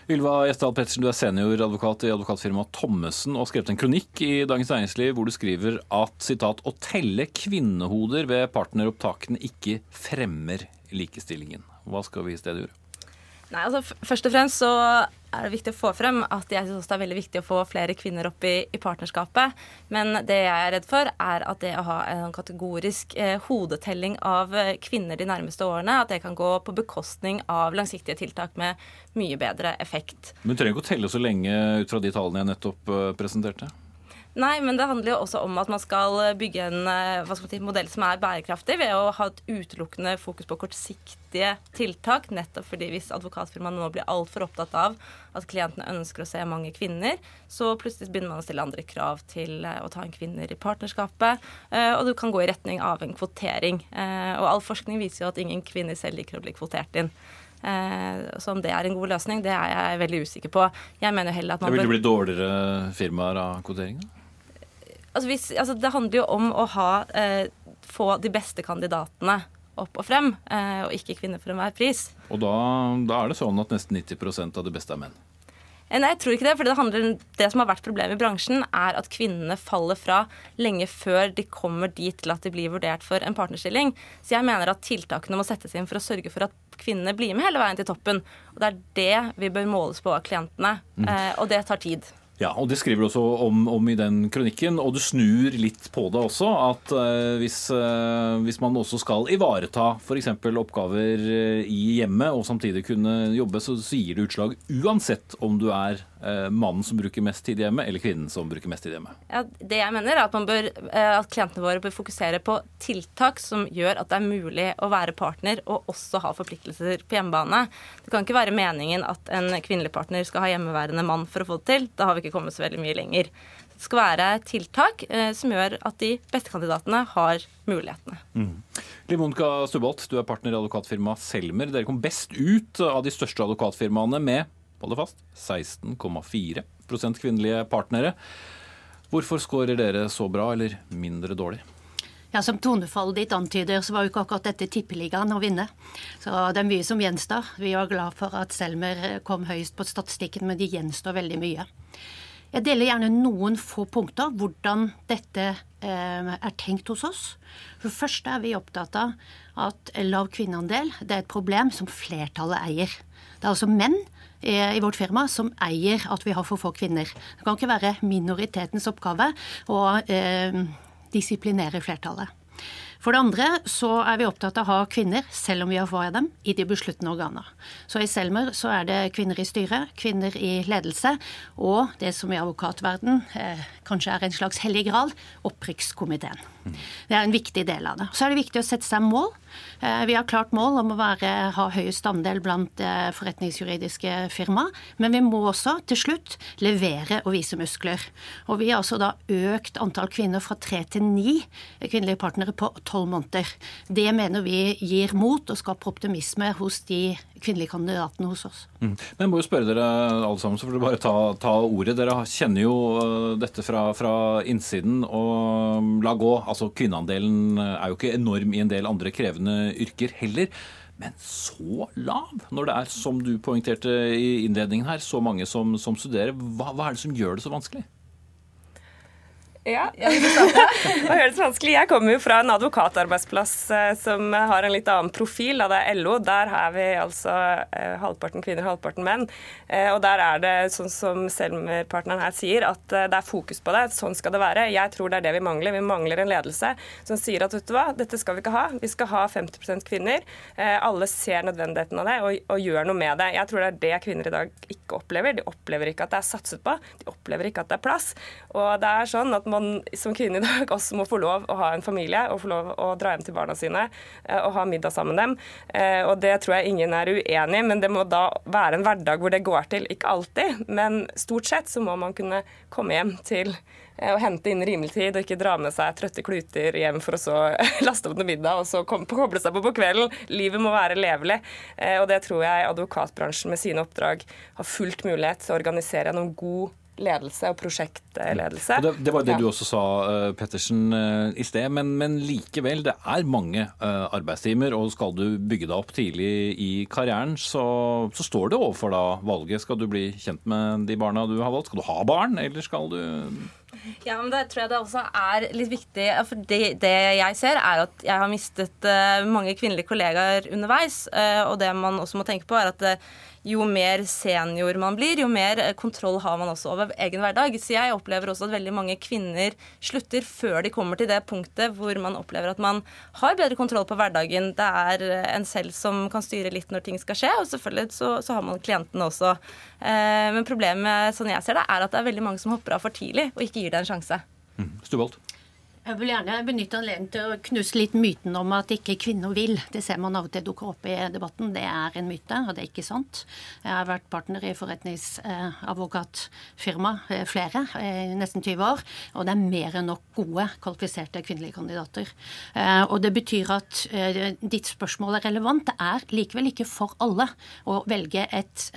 Ylva Gjesdal Pettersen, du er senioradvokat i advokatfirmaet Thommessen og har skrevet en kronikk i Dagens Næringsliv hvor du skriver at citat, å telle kvinnehoder ved partneropptakene ikke fremmer likestillingen. Hva skal vi i stedet gjøre? Nei, altså Først og fremst så er det viktig å få frem at jeg også det er veldig viktig å få flere kvinner opp i, i partnerskapet. Men det jeg er redd for, er at det å ha en kategorisk eh, hodetelling av eh, kvinner de nærmeste årene, at det kan gå på bekostning av langsiktige tiltak med mye bedre effekt. Men du trenger ikke å telle så lenge ut fra de tallene jeg nettopp eh, presenterte? Nei, men det handler jo også om at man skal bygge en eh, si, modell som er bærekraftig, ved å ha et utelukkende fokus på kortsiktige tiltak. Nettopp fordi hvis advokatfirmaene nå blir altfor opptatt av at klientene ønsker å se mange kvinner, så plutselig begynner man å stille andre krav til eh, å ta inn kvinner i partnerskapet. Eh, og du kan gå i retning av en kvotering. Og all forskning viser jo at ingen kvinner selv liker å bli kvotert inn. Så om det er en god løsning, det er jeg veldig usikker på. Jeg mener heller at man det Vil det bli dårligere firmaer av kvotering? Altså, hvis, altså, det handler jo om å ha, eh, få de beste kandidatene opp og frem, eh, og ikke kvinner for enhver pris. Og da, da, er det sånn at nesten 90% av det beste er menn? Eh, nei, jeg tror ikke det. for det, handler, det som har vært problemet i bransjen, er at kvinnene faller fra lenge før de kommer dit til at de blir vurdert for en partnerstilling. Så jeg mener at tiltakene må settes inn for å sørge for at kvinnene blir med hele veien til toppen. Og det er det vi bør måles på av klientene. Mm. Eh, og det tar tid. Ja, og Det skriver du også om, om, i den kronikken. Og du snur litt på det også. At uh, hvis, uh, hvis, man også skal ivareta f.eks. oppgaver uh, i hjemmet og samtidig kunne jobbe, så, så gir det utslag uansett om du er Eh, mannen som bruker mest tid hjemme, eller kvinnen som bruker mest tid hjemme? Ja, det jeg mener er at, bør, eh, at, klientene våre bør fokusere på tiltak som gjør at det er mulig å være partner og også ha forpliktelser på hjemmebane. Det kan ikke være meningen at en kvinnelig partner skal ha hjemmeværende mann for å få det til. Da har vi ikke kommet så veldig mye lenger. Det skal være tiltak eh, som gjør at de beste kandidatene har mulighetene. Mm. Limonka Stubolt, du er partner i advokatfirmaet Selmer. Dere kom best ut av de største advokatfirmaene med hold fast, 16,4% kvinnelige partnere. Hvorfor skårer dere så bra, eller mindre dårlig? Ja, Som tonefallet ditt antyder, så var jo ikke akkurat dette tippeligaen å vinne. Så det er mye som gjenstår. Vi var glad for at Selmer kom høyest på statistikken, men det gjenstår veldig mye. Jeg deler gjerne noen få punkter hvordan dette eh, er tenkt hos oss. For først er vi opptatt av at lav kvinneandel er et problem som flertallet eier. Det er altså menn Eh, i vårt firma som eier at vi har for få kvinner. Det kan ikke være minoritetens oppgave å eh, disiplinere flertallet. For det andre så er vi opptatt av å ha kvinner, selv om vi har få av dem, i de besluttende organene. Så i Selmer så er det kvinner i styret, kvinner i ledelse, og det som i advokatverden eh, kanskje er en slags hellig gral, opprykkskomiteen. Det er en viktig del av det. Så er det viktig å sette seg mål. Eh, vi har klart mål om å være, ha høyest andel blant eh, forretningsjuridiske firma, men vi må også til slutt levere og vise muskler. Og vi har altså da økt antall kvinner fra tre til ni kvinnelige partnere på tolv måneder. Det mener vi gir mot og skaper optimisme hos de kvinnelige kandidatene hos oss. Mm. Men jeg må jo spørre dere alle sammen, så får dere bare ta, ta ordet. Dere kjenner jo eh, dette fra, fra innsiden. og la gå. Altså Kvinneandelen er jo ikke enorm i en del andre krevende yrker heller. Men så lav, når det er, som du poengterte i innledningen her, så mange som, som studerer. Hva, hva er det som gjør det så vanskelig? Ja. Det høres vanskelig? Jeg kommer jo fra en advokatarbeidsplass eh, som har en litt annen profil. Da det er LO. Der er vi altså eh, halvparten kvinner, halvparten menn. Eh, og der er det sånn som Selmer-partneren her sier, at det er fokus på det. Sånn skal det være. Jeg tror det er det vi mangler. Vi mangler en ledelse som sier at vet du hva, dette skal vi ikke ha. Vi skal ha 50% kvinner. Alle ser nødvendigheten av det og, og gjør noe med det. Jeg tror det er det kvinner i dag ikke opplever. De opplever ikke at det er satset på. De opplever ikke at det er plass. Og det er sånn at må man som kvinne i dag også må få lov å ha en familie og få lov å dra hjem til barna sine eh, og ha middag sammen med dem. Eh, og det tror jeg ingen er uenig i, men det må da være en hverdag hvor det går til. Ikke alltid, men stort sett så må man kunne komme hjem til å hente inn rimelig tid og ikke dra med seg trøtte kluter hjem for å så laste opp noe middag og så koble seg på på kvelden. Livet må være levelig. Og det tror jeg advokatbransjen med sine oppdrag har fullt mulighet til å organisere gjennom god ledelse og prosjektledelse. Det, det, var det ja. du også sa, uh, Pettersen, uh, i sted. Men, men, likevel, det er mange uh, arbeidstimer. Og skal du bygge deg opp tidlig i karrieren, så, så står det overfor da valget. Skal du bli kjent med de barna du har valgt? Skal du ha barn, eller skal du ja, men Det tror jeg det også er litt viktig. for det, det, jeg ser, er at jeg har mistet mange kvinnelige kollegaer underveis. Og det man også må tenke på, er at jo mer senior man blir, jo mer kontroll har man også over egen hverdag. Så jeg opplever også at veldig mange kvinner slutter før de kommer til det punktet hvor man opplever at man har bedre kontroll på hverdagen. Det er en selv som kan styre litt når ting skal skje, og selvfølgelig så, så har man klientene også. Eh, men problemet sånn jeg ser det, er at det er veldig mange som hopper av for tidlig og ikke gir det en sjanse. Mm. Jeg vil gjerne benytte anledningen til å knuse litt myten om at ikke kvinner vil. Det ser man av og til dukker opp i debatten. Det er en myte, og det er ikke sant. Jeg har vært partner i forretningsadvokatfirma, eh, flere, i nesten 20 år. Og det er mer enn nok gode, kvalifiserte kvinnelige kandidater. Eh, og det betyr at eh, ditt spørsmål er relevant. Det er likevel ikke for alle å velge et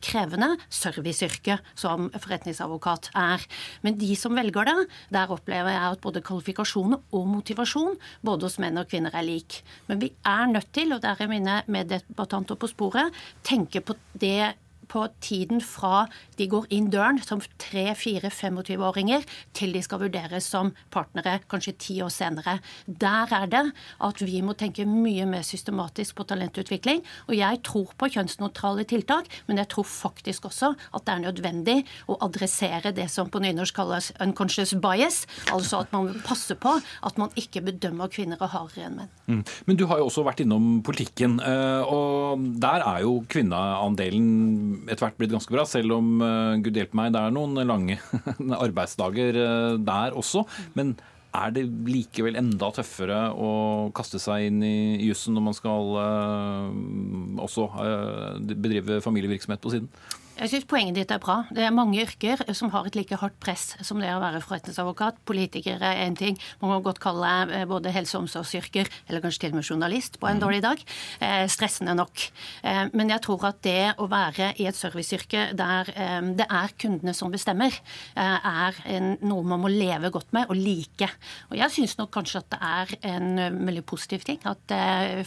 krevende serviceyrke som forretningsadvokat er. Men de som velger det, der opplever jeg at både kvalifikasjon kvalifikasjoner og motivasjon både hos menn og kvinner er lik. Men vi er nødt til, og der er mine meddebattanter på sporet, tenke på det på tiden fra de går inn døren som 3-4-25-åringer, til de skal vurderes som partnere kanskje ti år senere. Der er det at vi må tenke mye mer systematisk på talentutvikling. Og jeg tror på kjønnsneutrale tiltak, men jeg tror faktisk også at det er nødvendig å adressere det som på nynorsk kalles unconscious bias, altså at man passer på at man ikke bedømmer kvinner og hardere enn menn. Mm. Men du har jo også vært innom politikken, eh, og der er jo kvinneandelen etter hvert blitt ganske bra, selv om uh, gud hjelpe meg, det er noen lange arbeidsdager uh, der også. Men er det likevel enda tøffere å kaste seg inn i jussen når man skal uh, også bedrive familievirksomhet på siden? Jeg syns poenget ditt er bra. Det er mange yrker som har et like hardt press som det å være forretningsadvokat. Politikere er én ting. Man må godt kalle eh, både helse- og omsorgsyrker, eller kanskje til og med journalist, på en mm. dårlig dag. Eh, stressende nok. Eh, men jeg tror at det å være i et serviceyrke der eh, det er kundene som bestemmer, er en, noe man må leve godt med og like. Og jeg syns nok kanskje at det er en veldig positiv ting at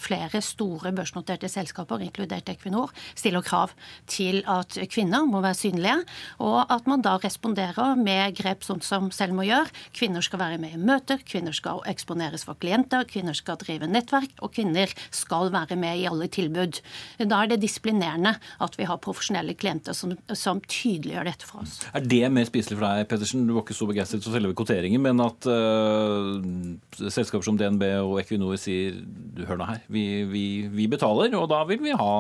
flere store børsnoterte selskaper, inkludert Equinor, stiller krav til at kvinner kvinner må være synlige, og at man da responderer med grep sånn som Selma gjør. Kvinner skal være med i møter, kvinner skal eksponeres for klienter, kvinner skal drive nettverk, og kvinner skal være med i alle tilbud. Da er det disiplinerende at vi har profesjonelle klienter som, som tydeliggjør dette for oss. Er det mer spiselig for deg, Pettersen? Du var ikke så begeistret for selve kvoteringen, men at uh, selskaper som DNB og Equinor sier du hør nå her, vi, vi, vi betaler, og da vil vi ha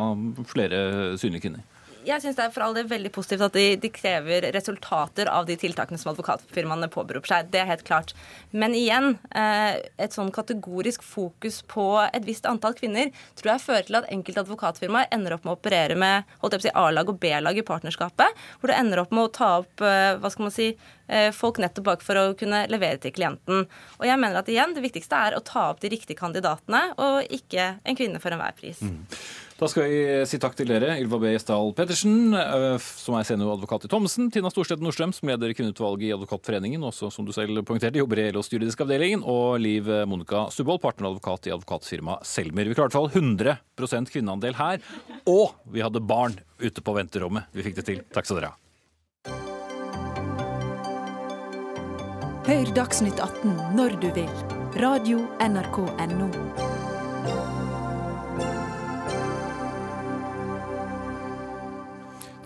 flere synlige kvinner? Jeg syns det er for all del veldig positivt at de, de, krever resultater av de tiltakene som advokatfirmaene påberoper seg. Det er helt klart. Men igjen, eh, et sånn kategorisk fokus på et visst antall kvinner tror jeg fører til at enkelte advokatfirmaer ender opp med å operere med holdt jeg på å si, A-lag og B-lag i partnerskapet, hvor det ender opp med å ta opp eh, hva skal man si, eh, folk nettopp bak for å kunne levere til klienten. Og jeg mener at igjen, det viktigste er å ta opp de riktige kandidatene, og ikke en kvinne for enhver pris. Mm. Da skal vi si takk til dere, Ylva B. Gjesdal Pettersen, eh, som er senioradvokat i Thomsen, Tina Storstedt Nordstrøm, som leder kvinneutvalget i Advokatforeningen, også som du selv poengterte, jobber i LOs juridiske avdeling, og Liv Monica Stubvold, partneradvokat i advokatfirmaet Selmer. Vi klarte i hvert fall 100% kvinneandel her, og vi hadde barn ute på venterommet. Vi fikk det til. Takk skal dere ha. Hør Dagsnytt 18 når du vil. Radio NRK Radio.nrk.no.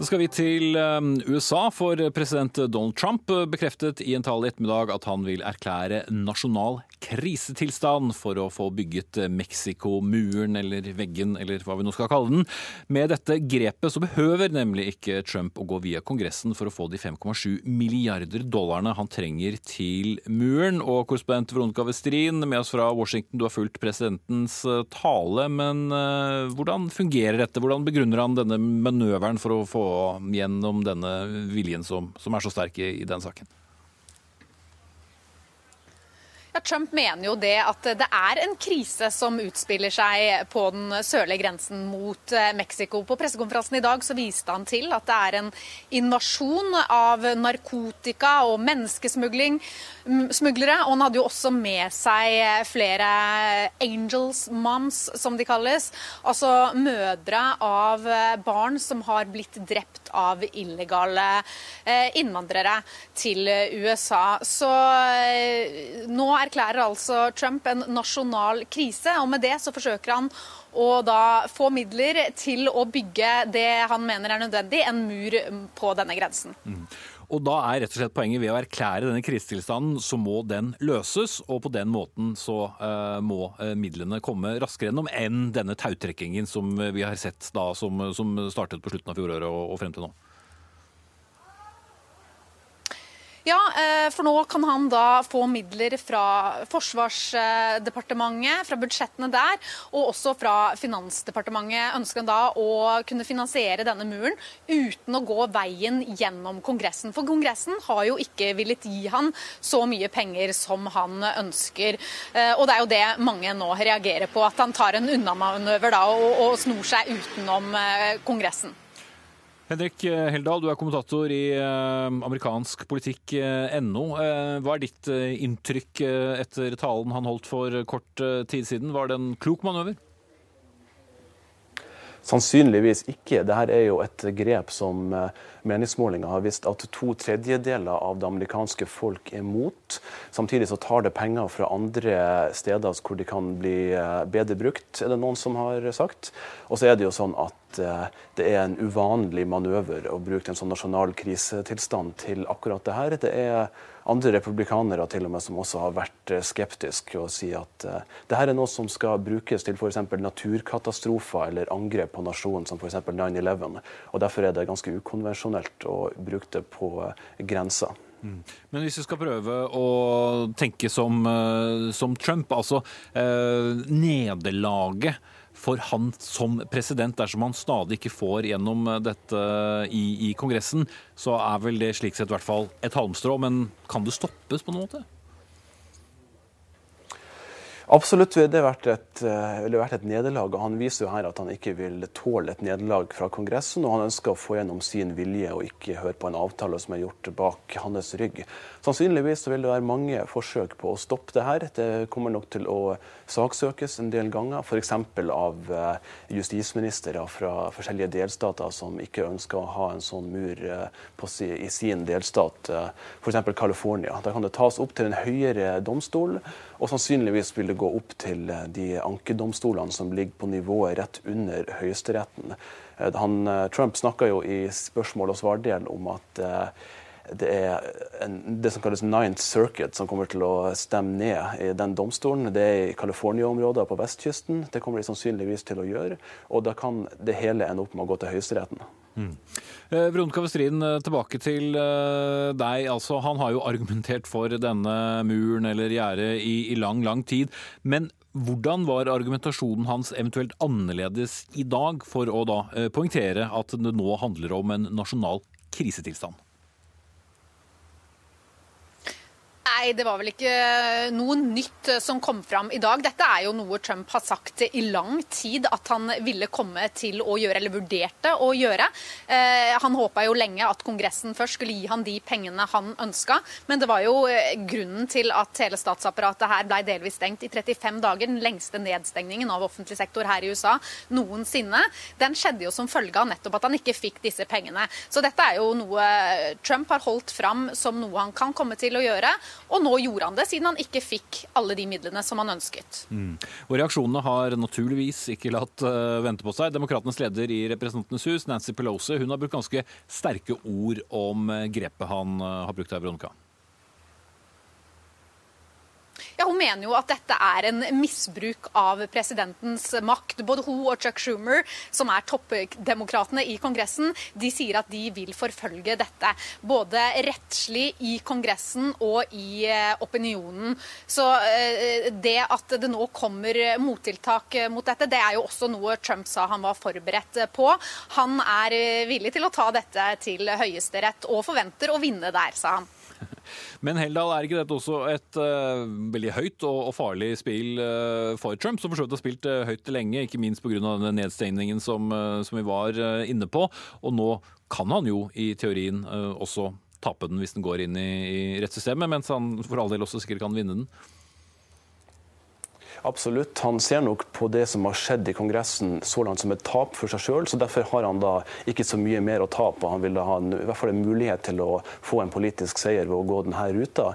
Da skal vi til um, USA, for president Donald Trump bekreftet i en tale i ettermiddag at han vil erklære nasjonal krisetilstand for å få bygget Mexico-muren, eller veggen, eller hva vi nå skal kalle den. Med dette grepet så behøver nemlig ikke Trump å gå via Kongressen for å få de 5,7 milliarder dollarene han trenger til muren. Og korrespondent Veronica Westrin med oss fra Washington, du har fulgt presidentens uh, tale, men uh, hvordan fungerer dette? Hvordan begrunner han denne manøveren for å få gjennom denne viljen som, som er så sterk i, i den saken? Ja, Trump mener jo det at det er en krise som utspiller seg på den sørlige grensen mot eh, Mexico. På pressekonferansen i dag så viste han til at det er en invasjon av narkotika og menneskesmugling smuglere. Og han hadde jo også med seg flere angels moms, som de kalles. Altså mødre av barn som har blitt drept av illegale eh, innvandrere til USA. Så eh, nå erklærer altså Trump en nasjonal krise, og med det så forsøker han å da få midler til å bygge det han mener er nødvendig, en mur på denne grensen. Mm. Og da er rett og slett poenget ved å erklære denne krisetilstanden, så må den løses. Og på den måten så uh, må uh, midlene komme raskere gjennom enn denne tautrekkingen som vi har sett da, som, som startet på slutten av fjoråret og, og frem til nå. Ja, eh, for nå kan han da få midler fra Forsvarsdepartementet, fra budsjettene der, og også fra Finansdepartementet ønsker han da å kunne finansiere denne muren uten å gå veien gjennom Kongressen. For Kongressen har jo ikke villet gi han så mye penger som han ønsker. Eh, og det er jo det mange nå reagerer på, at han tar en unnamanøver da og, og snor seg utenom eh, Kongressen. Henrik Heldal, du er kommentator i eh, amerikansk politikk.no. Eh, hva er ditt eh, inntrykk etter talen han holdt for kort tid siden? Var det en klok manøver? Sannsynligvis ikke. Dette er jo et grep som meningsmålinger har visst at to tredjedeler av det amerikanske folk er mot. Samtidig så tar det penger fra andre steder hvor de kan bli bedre brukt, er det noen som har sagt. Og så er det jo sånn at Eh, det er en uvanlig manøver å bruke en sånn nasjonal krisetilstand til akkurat det her. Det er andre republikanere til og med som også har vært eh, skeptiske og sier at uh, det her er noe som skal brukes til f.eks. naturkatastrofer eller angrep på nasjonen, som f.eks. 9-11. Og Derfor er det ganske ukonvensjonelt å bruke det på uh, grensa. Mm. Men hvis vi skal prøve å tenke som, uh, som Trump, altså nederlaget for han som president, dersom han stadig ikke får gjennom dette i, i Kongressen, så er vel det slik sett i hvert fall et halmstrå. Men kan det stoppes på noen måte? Absolutt ville det et, eh, ville vært et nederlag. og Han viser jo her at han ikke vil tåle et nederlag fra Kongressen. Og han ønsker å få gjennom sin vilje og ikke høre på en avtale som er gjort bak hans rygg. Sannsynligvis vil det være mange forsøk på å stoppe det her. Det kommer nok til å saksøkes en del ganger, f.eks. av eh, justisministre fra forskjellige delstater som ikke ønsker å ha en sånn mur eh, si, i sin delstat, f.eks. California. Da kan det tas opp til en høyere domstol, og sannsynligvis vil det gå opp til eh, de ankedomstolene som ligger på nivået rett under Høyesteretten. Eh, han, eh, Trump snakka jo i spørsmål og svardel om at det er en, det som kalles Ninth Circuit som kommer til å stemme ned i den domstolen. Det er i California-området på vestkysten. Det kommer de sannsynligvis til å gjøre. Og da kan det hele ende opp med å gå til Høyesteretten. Mm. Eh, Veronica Westrin, eh, tilbake til eh, deg. Altså, han har jo argumentert for denne muren eller gjerdet i, i, lang, lang tid. Men hvordan var argumentasjonen hans eventuelt annerledes i dag for å da poengtere at det nå handler om en nasjonal krisetilstand? Nei, det var vel ikke noe nytt som kom fram i dag. Dette er jo noe Trump har sagt i lang tid at han ville komme til å gjøre, eller vurderte å gjøre. Eh, han håpa jo lenge at Kongressen først skulle gi han de pengene han ønska, men det var jo eh, grunnen til at hele statsapparatet her ble delvis stengt i 35 dager. Den lengste nedstengningen av offentlig sektor her i USA noensinne. Den skjedde jo som følge av nettopp at han ikke fikk disse pengene. Så dette er jo noe Trump har holdt fram som noe han kan komme til å gjøre. Og nå gjorde han det, siden han ikke fikk alle de midlene som han ønsket. Mm. Og Reaksjonene har naturligvis ikke latt uh, vente på seg. Demokratenes leder i Representantenes hus, Nancy Pelosi, hun har brukt ganske sterke ord om uh, grepet han uh, har brukt her, Veronica. Ja, Hun mener jo at dette er en misbruk av presidentens makt. Både hun og Chuck Schumer, som er toppdemokratene i Kongressen, de sier at de vil forfølge dette. Både rettslig i Kongressen og i eh, opinionen. Så eh, det at det nå kommer mottiltak mot dette, det er jo også noe Trump sa han var forberedt på. Han er eh, villig til å ta dette til Høyesterett og forventer å vinne der, sa han. Men Heldal, er ikke dette også et uh, veldig høyt og, og farlig spill uh, for Trump, som for så vidt har spilt uh, høyt lenge, ikke minst pga. denne nedstengningen som, som, vi var inne på. Og nå kan han jo i teorien også tape den hvis den går inn i, i rettssystemet, mens han for all del også sikkert kan vinne den. Absolutt. Han ser nok på det som har skjedd i Kongressen så langt som et tap for seg sjøl. Derfor har han da ikke så mye mer å tape. Han vil ha en, i hvert fall en mulighet til å få en politisk seier ved å gå denne ruta.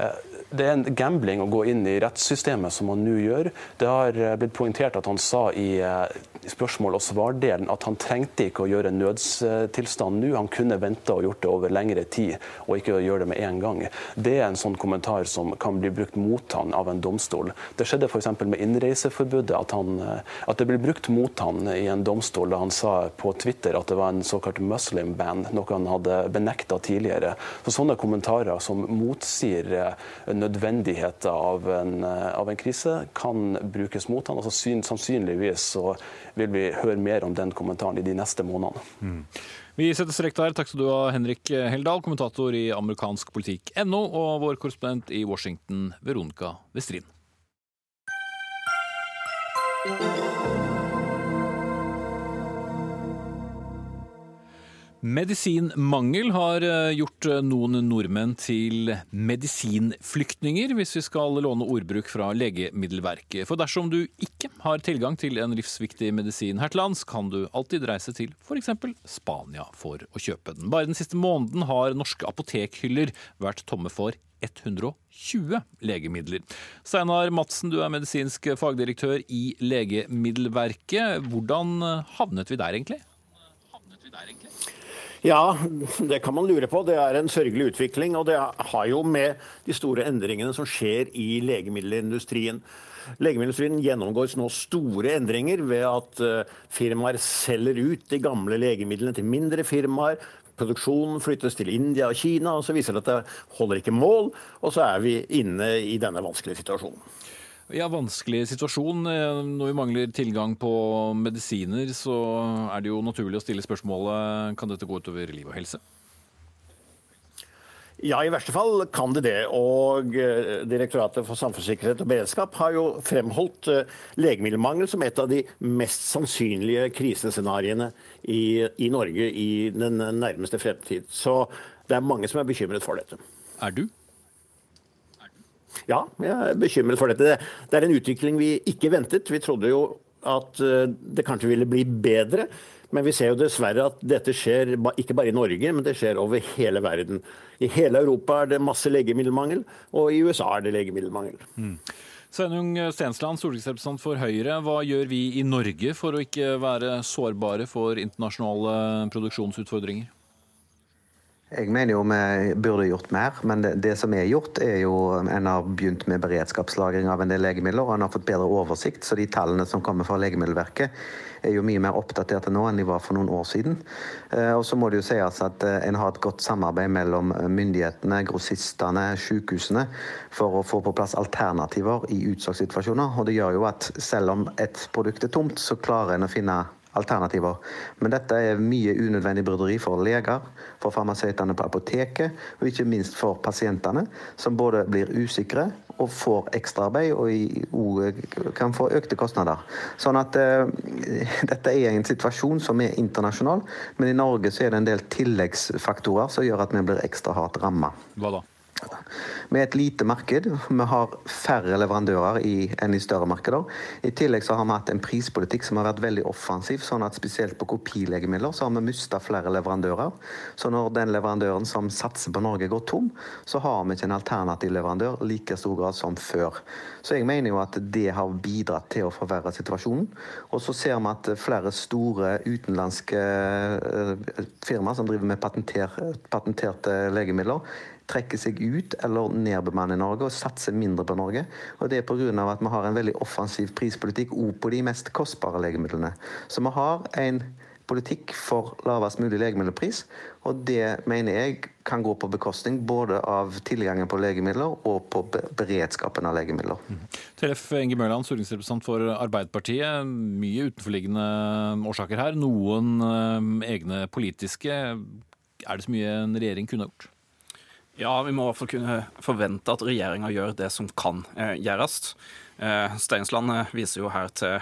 Eh, det er en gambling å gå inn i rettssystemet som han nå gjør. Det har eh, blitt poengtert at han sa i eh, spørsmål- og svardelen at han trengte ikke å gjøre nødstilstand nå. Han kunne venta og gjort det over lengre tid, og ikke gjøre det med en gang. Det er en sånn kommentar som kan bli brukt mot han av en domstol. Det skjedde f.eks. med innreiseforbudet, at, han, eh, at, det ble brukt mot han i en domstol da han sa på Twitter at det var en såkalt muslim ban, noe han hadde benekta tidligere. Så Sånne kommentarer som motsier nødvendigheten av en, eh, av en krise kan brukes mot han. Altså, sannsynligvis så vil vi høre mer om den kommentaren i de neste månedene. Mm. Vi setter strek der. Takk skal du ha, Henrik Heldal, kommentator i amerikansk politikk.no, og vår korrespondent i Washington, Veronica Westrin. Medisinmangel har eh, gjort eh, noen nordmenn til medisinflyktninger, hvis vi skal låne ordbruk fra Legemiddelverket. For dersom du ikke har tilgang til en livsviktig medisin her til lands, kan du alltid reise til f.eks. Spania for å kjøpe den. Bare den siste måneden har norske apotekhyller vært tomme for 120 legemidler. Steinar Madsen, du er medisinsk fagdirektør i Legemiddelverket. Hvordan havnet vi der, egentlig? Havnet vi der, egentlig? Ja, det kan man lure på. Det er en sørgelig utvikling. Og det har jo med de store endringene som skjer i legemiddelindustrien. Legemiddelindustrien gjennomgår nå store endringer ved at eh, firmaer selger ut de gamle legemidlene til mindre firmaer. Produksjonen flyttes til India og Kina, og så viser det at det holder ikke mål. Og så er vi inne i denne vanskelige situasjonen. Ja, vanskelig situasjon. Eh, når vi mangler tilgang på medisiner, så er det jo naturlig å stille spørsmålet kan dette gå utover liv og helse? Ja, i verste fall kan det det. Og eh, Direktoratet for samfunnssikkerhet og beredskap har jo fremholdt eh, legemiddelmangel som et av de mest sannsynlige krisescenarioene i, i Norge i den nærmeste fremtid. Så det er mange som er bekymret for dette. Er du? Ja, jeg er bekymret for dette. Det er en utvikling vi ikke ventet. Vi trodde jo at eh, det kanskje ville bli bedre. Men vi ser jo dessverre at dette skjer ikke bare i Norge, men det skjer over hele verden. I hele Europa er det masse legemiddelmangel, og i USA er det legemiddelmangel. Mm. Sveinung Stensland, stortingsrepresentant for Høyre. Hva gjør vi i Norge for å ikke være sårbare for internasjonale produksjonsutfordringer? Jeg mener jo vi burde gjort mer, men det, det, som er gjort, er jo En har begynt med beredskapslagring av en del legemidler, og en har fått bedre oversikt. Så de tallene som kommer fra Legemiddelverket, er jo mye mer oppdaterte nå enn de var for noen år siden. Eh, og så må det jo sies at eh, en har et godt samarbeid mellom myndighetene, grossistene, sykehusene for å få på plass alternativer i utsalgssituasjoner. Og det gjør jo at selv om et produkt er tomt, så klarer en å finne alternativer. Men dette er mye unødvendig bryderi for leger, for farmasøytene på apoteket, og ikke minst for pasientene, som både blir usikre og får ekstraarbeid og kan få økte kostnader. Sånn at uh, dette er en situasjon som er internasjonal, men i Norge så er det en del tilleggsfaktorer som gjør at vi blir ekstra hardt ramma. Hva da? Vi er et lite marked. Vi har færre leverandører i, enn i større markeder. I tillegg så har vi hatt en prispolitikk som har vært veldig offensiv, sånn at spesielt på kopilegemidler så har vi mista flere leverandører. Så når den leverandøren som satser på Norge går tom, så har vi ikke en alternativ leverandør like stor grad som før. Så jeg mener jo at det har bidratt til å forverre situasjonen. Og så ser vi at flere store utenlandske eh, firmaer som driver med patenter, patenterte legemidler, trekker seg ut eller nedbemanner Norge og satser mindre på Norge. Og Det er pga. at vi har en veldig offensiv prispolitikk òg på de mest kostbare legemidlene. Så vi har en politikk for lavest mulig legemiddelpris, og det mener jeg kan gå på bekostning både av tilgangen på legemidler og på beredskapen av legemidler. Mm. Tellef Inge Mørland, stortingsrepresentant for Arbeiderpartiet. Mye utenforliggende årsaker her. Noen eh, egne politiske. Er det så mye en regjering kunne ha gjort? Ja, vi må i hvert fall kunne forvente at regjeringa gjør det som kan eh, gjøres. Eh, Steinsland eh, viser jo her til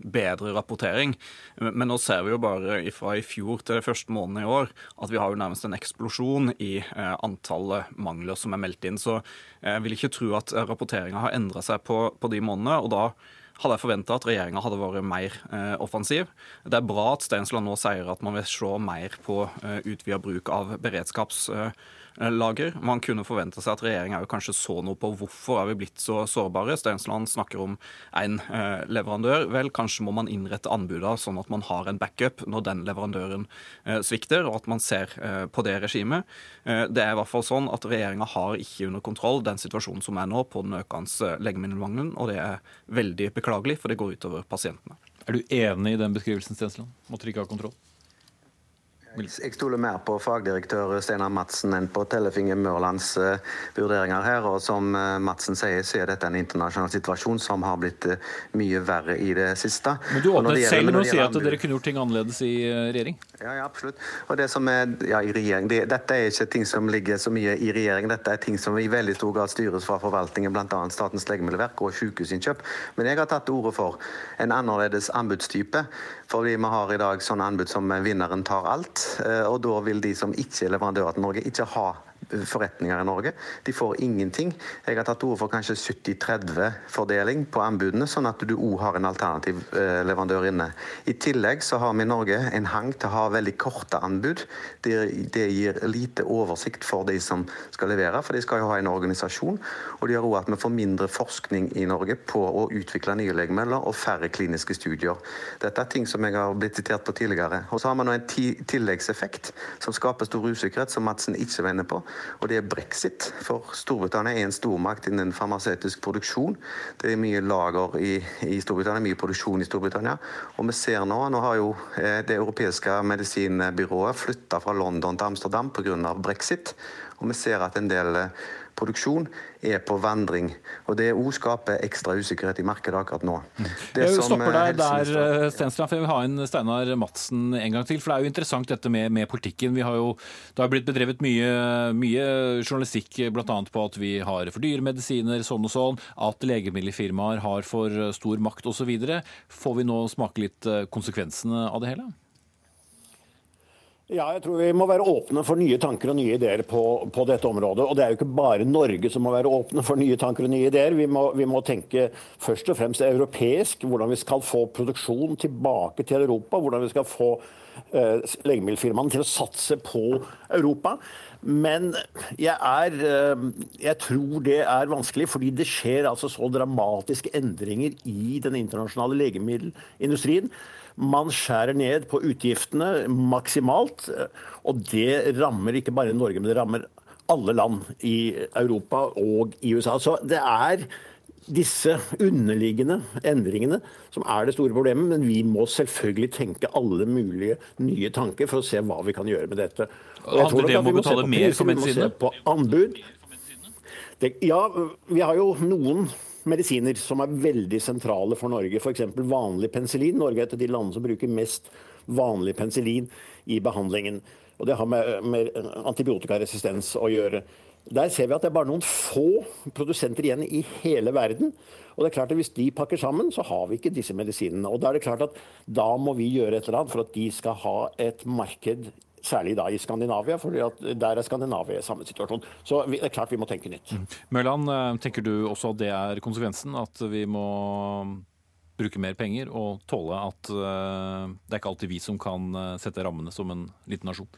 bedre rapportering, men nå ser vi jo bare fra i fjor til første måneden i år at vi har jo nærmest en eksplosjon i antallet mangler som er meldt inn. Så jeg vil ikke tro at rapporteringa har endra seg på, på de månedene. og da hadde jeg forventa at regjeringa hadde vært mer eh, offensiv. Det er bra at Steinsland nå sier at man vil se mer på eh, utvida bruk av beredskaps... Eh, lager. Man kunne forvente seg at regjeringa kanskje så noe på hvorfor er vi blitt så sårbare. Stensland snakker om én eh, leverandør. Vel, kanskje må man innrette anbudene sånn at man har en backup når den leverandøren eh, svikter, og at man ser eh, på det regimet. Eh, det er i hvert fall sånn at regjeringa har ikke under kontroll den situasjonen som er nå på den økende legemiddelmangelen, og det er veldig beklagelig, for det går utover pasientene. Er du enig i den beskrivelsen, Stensland? Måtte dere ikke ha kontroll? Jeg stoler mer på fagdirektør Steinar Madsen enn på Tellefinger Mørlands uh, vurderinger her. Og som uh, Madsen sier, så er dette en internasjonal situasjon som har blitt uh, mye verre i det siste. Men du åpnet selv med å si at dere kunne gjort ting annerledes i regjering? Ja, ja, absolutt. Og det som er ja, i regjering, det, Dette er ikke ting som ligger så mye i regjering, dette er ting som i veldig stor grad styres fra forvaltningen, bl.a. Statens legemiddelverk og sykehusinnkjøp. Men jeg har tatt til orde for en annerledes anbudstype. Fordi vi har i dag sånne anbud som vinneren tar alt. Eh, og da vil de som ikke er leverandører til Norge, ikke ha forretninger i Norge. De får ingenting. Jeg har tatt til orde for kanskje 70-30-fordeling på anbudene, sånn at du òg har en alternativ eh, leverandør inne. I tillegg så har vi i Norge en hang til å ha veldig korte anbud. Det, det gir lite oversikt for de som skal levere, for de skal jo ha en organisasjon. Og det gjør òg at vi får mindre forskning i Norge på å utvikle nye legemidler og færre kliniske studier. Dette er ting som jeg har blitt sitert på tidligere. Og så har vi nå en tilleggseffekt som skaper stor usikkerhet, som Madsen ikke var inne på og det er brexit. For Storbritannia er en stormakt innen farmasøytisk produksjon. Det er mye lager i, i, Storbritannia, mye produksjon i Storbritannia. Og vi ser nå, nå har jo eh, det europeiske medisinbyrået flytta fra London til Amsterdam pga. brexit. Og vi ser at en del eh, produksjon er på vandring. Og Det òg skaper ekstra usikkerhet i markedet akkurat nå. Det jeg stopper deg der, Stensland, Stenstrand, for jeg vil ha inn Steinar Madsen en gang til. For det er jo interessant dette med, med politikken. Vi har jo, det har blitt bedrevet mye, mye journalistikk bl.a. på at vi har for dyre medisiner, sånn og sånn, at legemiddelfirmaer har for stor makt osv. Får vi nå smake litt eh, konsekvensene av det hele? Ja, jeg tror Vi må være åpne for nye tanker og nye ideer på, på, dette området. Og Det er jo ikke bare Norge som må være åpne for nye tanker og nye ideer. Vi må, vi må tenke først og fremst europeisk. Hvordan vi skal få produksjon tilbake til Europa. Hvordan vi skal få eh, legemiddelfirmaene til å satse på Europa. Men jeg, er, eh, jeg tror det er vanskelig, fordi det skjer altså så dramatiske endringer i den internasjonale legemiddelindustrien. Man skjærer ned på utgiftene maksimalt. Og det rammer ikke bare Norge, men det rammer alle land i Europa og i USA. Så det er disse underliggende endringene som er det store problemet. Men vi må selvfølgelig tenke alle mulige nye tanker for å se hva vi kan gjøre med dette. Handler det om å betale mer for medisinene? Vi må se på anbud. Det, ja, vi har jo noen medisiner som er veldig sentrale for Norge. F.eks. vanlig penicillin. Norge er et av de landene som bruker mest vanlig penicillin i behandlingen. Og Det har med, med antibiotikaresistens å gjøre. Der ser vi at det er bare noen få produsenter igjen i hele verden. Og det er klart at Hvis de pakker sammen, så har vi ikke disse medisinene. Og Da er det klart at da må vi gjøre et eller annet for at de skal ha et marked Særlig da i Skandinavia, for der er Skandinavia i samme situasjon. Så det er klart vi må tenke nytt. Mm. Mørland, eh, tenker du også at det er konsekvensen? At vi må bruke mer penger og tåle at eh, det er ikke alltid vi som kan eh, sette rammene som en liten nasjon?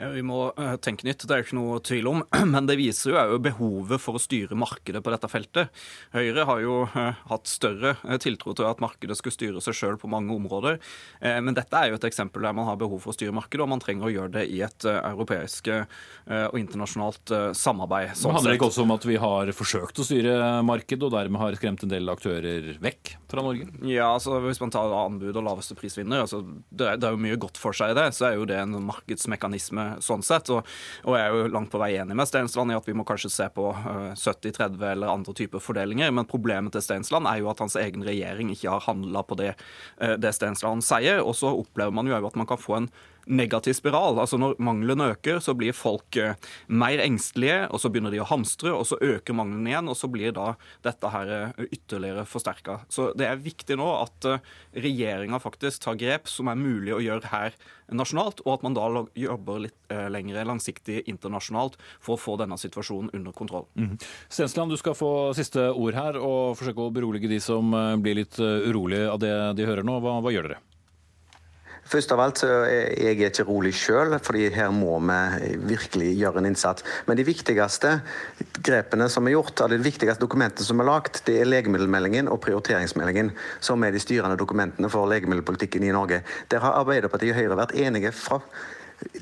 Vi må eh, tenke nytt, det er ikke noe tvil om. Men det viser jo behovet for å styre markedet på dette feltet. Høyre har jo eh, hatt større eh, tiltro til at markedet skulle styre seg sjøl på mange områder. Men dette er jo et eksempel der man har behov for å styre markedet, og man trenger å gjøre det i et europeisk og internasjonalt samarbeid. Sånn handler det ikke også om at vi har forsøkt å styre markedet, og dermed har skremt en del aktører vekk fra Norge? Ja, altså hvis man tar anbud og laveste prisvinner, altså, det, er, det er jo mye godt for seg i det. Så er jo det en markedsmekanisme sånn sett. Og, og, jeg er jo langt på vei enig med Steinsland i at vi må kanskje se på uh, 70-30 eller andre typer fordelinger. Men problemet til Steinsland er jo at hans egen regjering ikke har handla på det, uh, det Steinsland sier. Og så opplever man jo at man kan få en negativ spiral. Altså Når mangelen øker, så blir folk eh, mer engstelige, og så begynner de å hamstre, og så øker mangelen igjen, og så blir da dette her eh, ytterligere forsterka. Så det er viktig nå at eh, regjeringa faktisk tar grep som er mulig å gjøre her nasjonalt, og at man da jobber litt lengre langsiktig internasjonalt for å få denne situasjonen under kontroll. Mm. Stensland, du skal få siste ord her, og forsøke å berolige de som blir litt urolige av det de hører nå. Hva, hva gjør dere? Først av alt så er jeg ikke rolig sjøl, fordi her må vi virkelig gjøre en innsats. Men de viktigste grepene som er gjort, av de viktigste dokumentene som er lagt, det er legemiddelmeldingen og prioriteringsmeldingen, som er de styrende dokumentene for legemiddelpolitikken i Norge. Der har Arbeiderpartiet og Høyre vært enige fra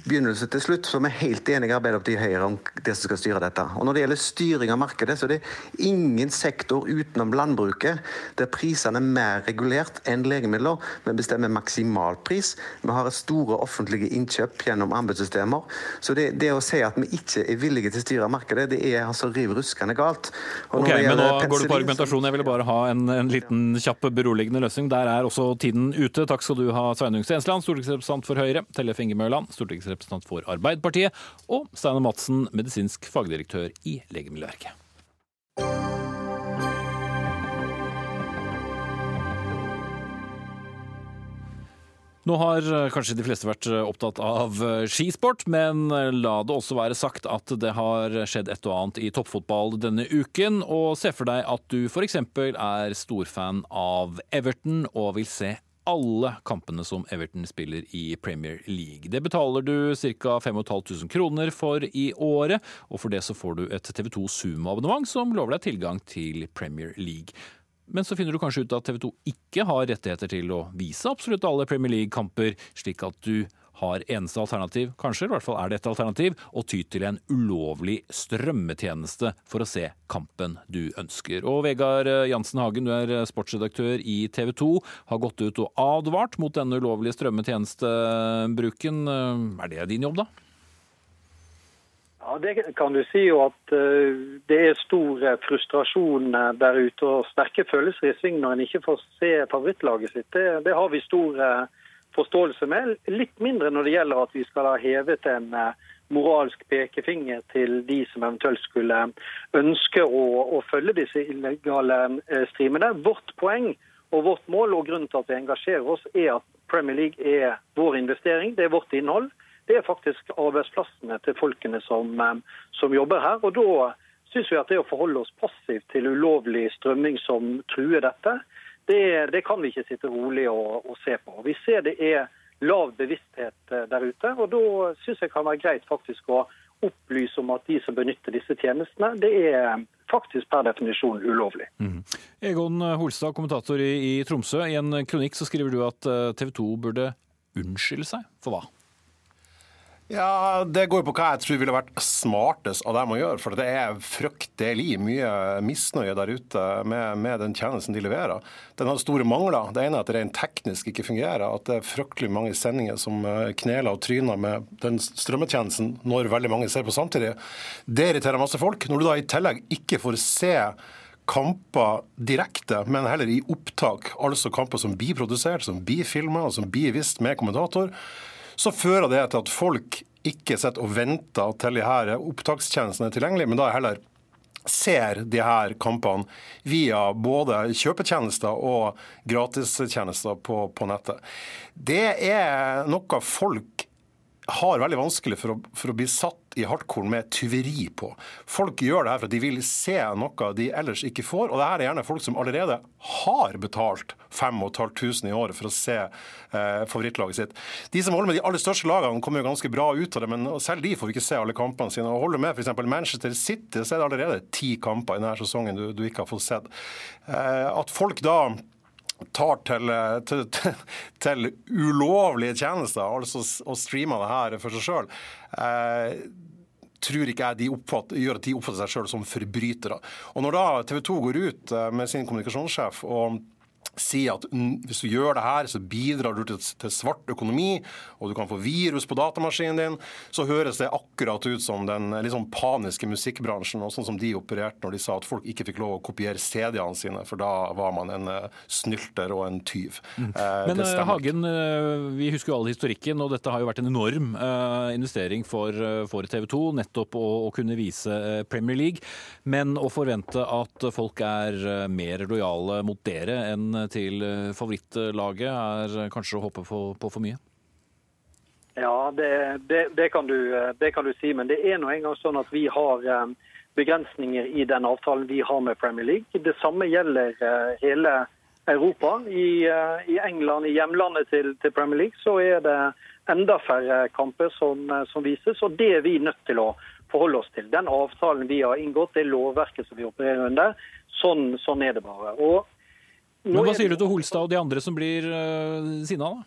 begynnelse til slutt, så vi er helt enige Arbeiderpartiet og Høyre om det som skal styre dette. Og Når det gjelder styring av markedet, så er det ingen sektor utenom landbruket der prisene er mer regulert enn legemidler. Vi bestemmer maksimalpris. Vi har store offentlige innkjøp gjennom anbudssystemer. Så det, det, å si at vi ikke er villige til å styre markedet, det er altså riv ruskende galt. Ok, Men nå går du på argumentasjon. Jeg ville bare ha en, en, liten kjapp beroligende løsning. Der er også tiden ute. Takk skal du ha, Sveinung Stensland, stortingsrepresentant for Høyre. Tellef Inge Mørland, stortingsrepresentant for Arbeiderpartiet, og Steinar Madsen, medisinsk fagdirektør i Legemiddelverket. Nå har eh, kanskje de fleste vært eh, opptatt av eh, skisport, men la det også være sagt at det har skjedd et og annet i toppfotball denne uken. Og se for deg at du f.eks. er storfan av Everton og vil se alle kampene som Everton spiller i Premier League. Det betaler du ca. 5500 kroner for i året, og for det så får du et TV2 Zoom-abonnement som lover deg tilgang til Premier League. Men så finner du kanskje ut at TV 2 ikke har rettigheter til å vise absolutt alle Premier League-kamper, slik at du har eneste alternativ, kanskje i hvert fall er det et alternativ, å ty til en ulovlig strømmetjeneste for å se kampen du ønsker. Og Vegard Jansen Hagen, du er sportsredaktør i TV 2, har gått ut og advart mot denne ulovlige strømmetjenestebruken. Er det din jobb, da? Ja, Det kan du si jo at det er stor frustrasjon der ute og sterke følelser i sving når en ikke får se favorittlaget sitt. Det, det har vi stor forståelse med. Litt mindre når det gjelder at vi skal ha hevet en eh, moralsk pekefinger til de som eventuelt skulle ønske å, å følge disse illegale eh, streamene. Vårt poeng og vårt mål og grunnen til at vi engasjerer oss, er at Premier League er vår investering, det er vårt innhold. Det er faktisk arbeidsplassene til folkene som, eh, som jobber her. og da syns vi at det å forholde oss passivt til ulovlig strømming som truer dette, det, det, kan vi ikke sitte rolig og, og, se på. Vi ser det er lav bevissthet eh, der ute. og Da syns jeg kan være greit faktisk å opplyse om at de som benytter disse tjenestene, det er faktisk per definisjon ulovlig. Mm. Egon Holstad, kommentator i, i Tromsø. I en kronikk så skriver du at eh, TV 2 burde unnskylde seg. For hva? Ja, Det går på hva jeg tror ville vært smartest av dem å gjøre. For det er fryktelig mye misnøye der ute med, med, den tjenesten de leverer. Den har store mangler. Det ene er at det rent teknisk ikke fungerer. At det er fryktelig mange sendinger som eh, kneler og tryner med den strømmetjenesten når veldig mange ser på samtidig. Det irriterer masse folk. Når du da i tillegg ikke får se kamper direkte, men heller i opptak, altså kamper som blir produsert, som blir filma og som blir vist med kommentator, så fører det til at folk ikke sitter og venter til de her opptakstjenestene er tilgjengelige, men da heller ser de her kampene via både kjøpetjenester og gratistjenester på, på nettet. Det er noe folk har veldig vanskelig for å, for å, bli satt i hardkorn med tyveri på. Folk gjør det her for at de vil se noe de ellers ikke får. Og det her er gjerne folk som allerede har betalt 5500 i året for å se eh, favorittlaget sitt. De som holder med de aller største lagene, kommer jo ganske bra ut av det, men selv de får ikke se alle kampene sine. Og holder med f.eks. Manchester City, så er det allerede ti kamper i denne sesongen du, du ikke har fått sett. Eh, at folk da tar til, til, til, ulovlige tjenester, altså å streame det her for seg sjøl, eh, tror ikke jeg de oppfatter, gjør at de oppfatter seg sjøl som forbrytere. Og Når da TV 2 går ut eh, med sin kommunikasjonssjef og si at hvis du gjør det her, så bidrar du til, til, svart økonomi, og du kan få virus på datamaskinen din, så høres det akkurat ut som den liksom paniske musikkbransjen, og sånn som de opererte når de sa at folk ikke fikk lov å kopiere CD-ene sine, for da var man en uh, snylter og en tyv. Mm. Uh, Men uh, Hagen, vi husker jo alle historikken, og dette har jo vært en enorm investering for, for TV 2, nettopp å, å, kunne vise Premier League. Men å forvente at folk er mer lojale mot dere enn til eh, favorittlaget er kanskje å håpe på, på for mye? Ja, det, det, det, kan du, det, kan du, si. Men det er nå engang sånn at vi har eh, begrensninger i den avtalen vi har med Premier League. Det samme gjelder eh, hele Europa. I, i England, i hjemlandet til, til, Premier League, så er det enda færre kamper som, som, vises. Og det er vi nødt til å forholde oss til. Den avtalen vi har inngått, det lovverket som vi opererer under, sånn, sånn er det bare. Og men Hva sier du til Holstad og de andre som blir uh, sinna, da?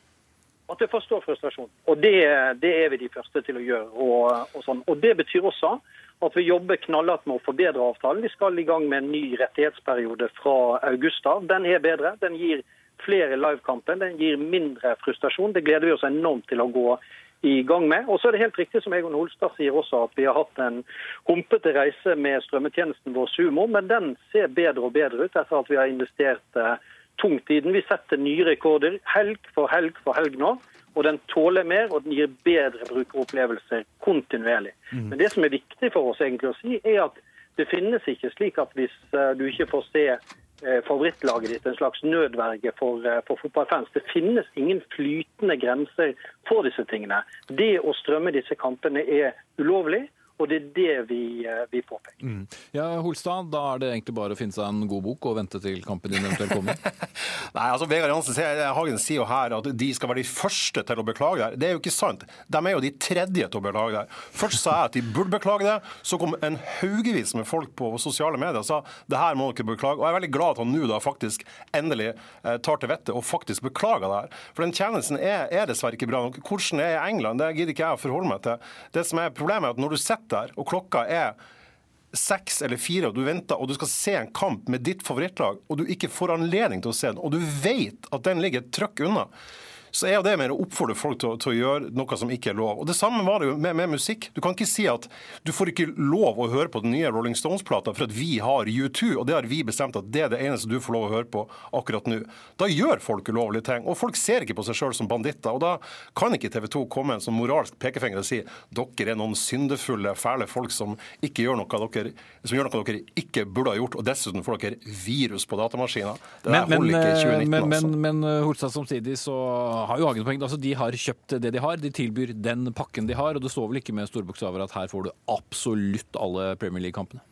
At jeg forstår frustrasjon. Og det, det, er vi de første til å gjøre. Og, og, sånn. og Det betyr også at vi jobber knallhardt med å forbedre avtalen. Vi skal i gang med en ny rettighetsperiode fra august av. Den er bedre. Den gir flere livekamper. Den gir mindre frustrasjon. Det gleder vi oss enormt til å gå i gang med. Og så er det helt riktig som Egon Holstad sier også, at vi har hatt en humpete reise med strømmetjenesten vår Sumo, men den ser bedre og bedre ut etter at vi har investert eh, tungt i den. Vi setter nye rekorder helg for helg for helg nå. Og den tåler mer, og den gir bedre brukeropplevelser kontinuerlig. Mm. Men det som er viktig for oss egentlig å si, er at det finnes ikke slik at hvis eh, du ikke får se favorittlaget ditt en slags nødverge for, eh, for, fotballfans. Det finnes ingen flytende grenser for disse tingene. Det å strømme disse kampene er ulovlig. Og det er det vi, eh, vi påpeker. Mm. Ja, Holstad, da er det egentlig bare å finne seg en god bok og vente til kampen din eventuelt kommer? Nei, altså Vegard Jansen Hagen sier jo her at de skal være de første til å beklage det. Det er jo ikke sant. De er jo de tredje til å beklage det. Først sa jeg at de burde beklage det, så kom en haugevis med folk på sosiale medier og sa det her må dere beklage. Og jeg er veldig glad at han nå da faktisk endelig eh, tar til vettet og faktisk beklager det her. For den tjenesten er, er dessverre ikke bra nok. Hvordan er England? Det gidder ikke jeg å forholde meg til. Det som er problemet er at når du sitter der, og klokka er seks eller fire, og du venter og du skal se en kamp med ditt favorittlag, og du ikke får anledning til å se den, og du vet at den ligger et trøkk unna, så er det mer å oppfordre folk til, til, å gjøre noe som ikke er lov. Og Det samme var det jo med, med, musikk. Du kan ikke si at du får ikke lov å høre på den nye Rolling Stones-plata for at vi har U2, og det har vi bestemt at det er det eneste du får lov å høre på akkurat nå. Da gjør folk ulovlige ting. Og folk ser ikke på seg sjøl som banditter. Og da kan ikke TV 2 komme en sånn moralsk pekefinger og si dere er noen syndefulle, fæle folk som ikke gjør noe dere, som gjør noe dere ikke burde ha gjort, og dessuten får dere virus på datamaskiner. Det men, holder ikke i 2019, men, men, altså. Men, men Holstad, samtidig så har jo Hagen poeng. Altså, de har kjøpt det de har, de tilbyr den pakken de har. Og det står vel ikke med store bokstaver at her får du absolutt alle Premier League-kampene?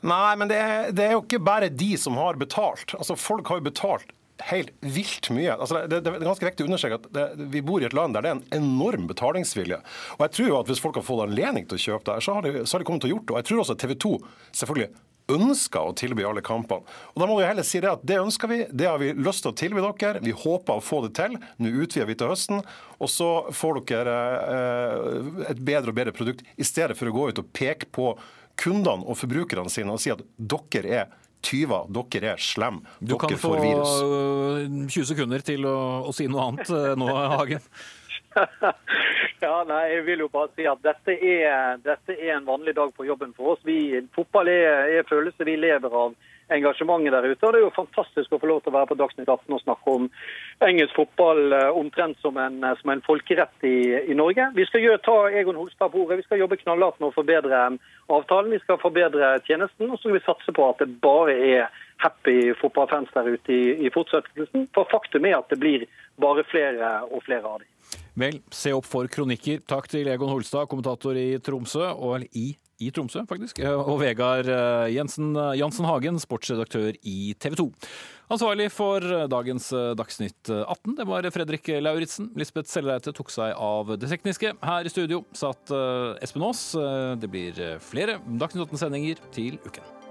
Nei, men det er, det er, jo ikke bare de som har betalt. Altså, Folk har jo betalt helt vilt mye. Altså, det, det, er ganske viktig å understreke at det, vi bor i et land der det er en enorm betalingsvilje. Og jeg tror jo at Hvis folk har fått anledning til å kjøpe det, så har de, så har de kommet til å gjort det. Og jeg tror også at TV 2 selvfølgelig ønsker å tilby alle kampene. Og Da må vi heller si det at det ønsker vi, det har vi lyst til å tilby dere. Vi håper å få det til. Nå utvider vi til høsten. Og så får dere eh, et bedre og bedre produkt, i stedet for å gå ut og peke på kundene og forbrukerne sine og si at dere er tyver, dere er slem, dere får virus. Du kan få 20 sekunder til å, å si noe annet eh, nå, Hagen. ja, nei, jeg vil jo bare si at dette er, dette er, en vanlig dag på jobben for oss. Vi, fotball er, er følelse vi lever av engasjementet der ute. og Det er jo fantastisk å få lov til å være på Dagsnytt 18 og snakke om engelsk fotball eh, omtrent som en, eh, som en folkerett i, i, Norge. Vi skal gjøre, ta Egon Holstad på ordet. Vi skal jobbe knallhardt med å forbedre avtalen. Vi skal forbedre tjenesten. Og så skal vi satse på at det bare er happy fotballfans der ute i, i fortsettelsen. For faktum er at det blir bare flere og flere av dem. Vel, se opp for kronikker. Takk til Egon Holstad, kommentator i Tromsø, og i, i Tromsø, faktisk, og Vegard eh, Jensen, Jansen Hagen, sportsredaktør i TV 2. Ansvarlig for dagens Dagsnytt 18, det var Fredrik Lauritzen. Lisbeth Sellereite tok seg av det tekniske. Her i studio satt Espen Aas. Det blir flere Dagsnytt 18-sendinger til uken.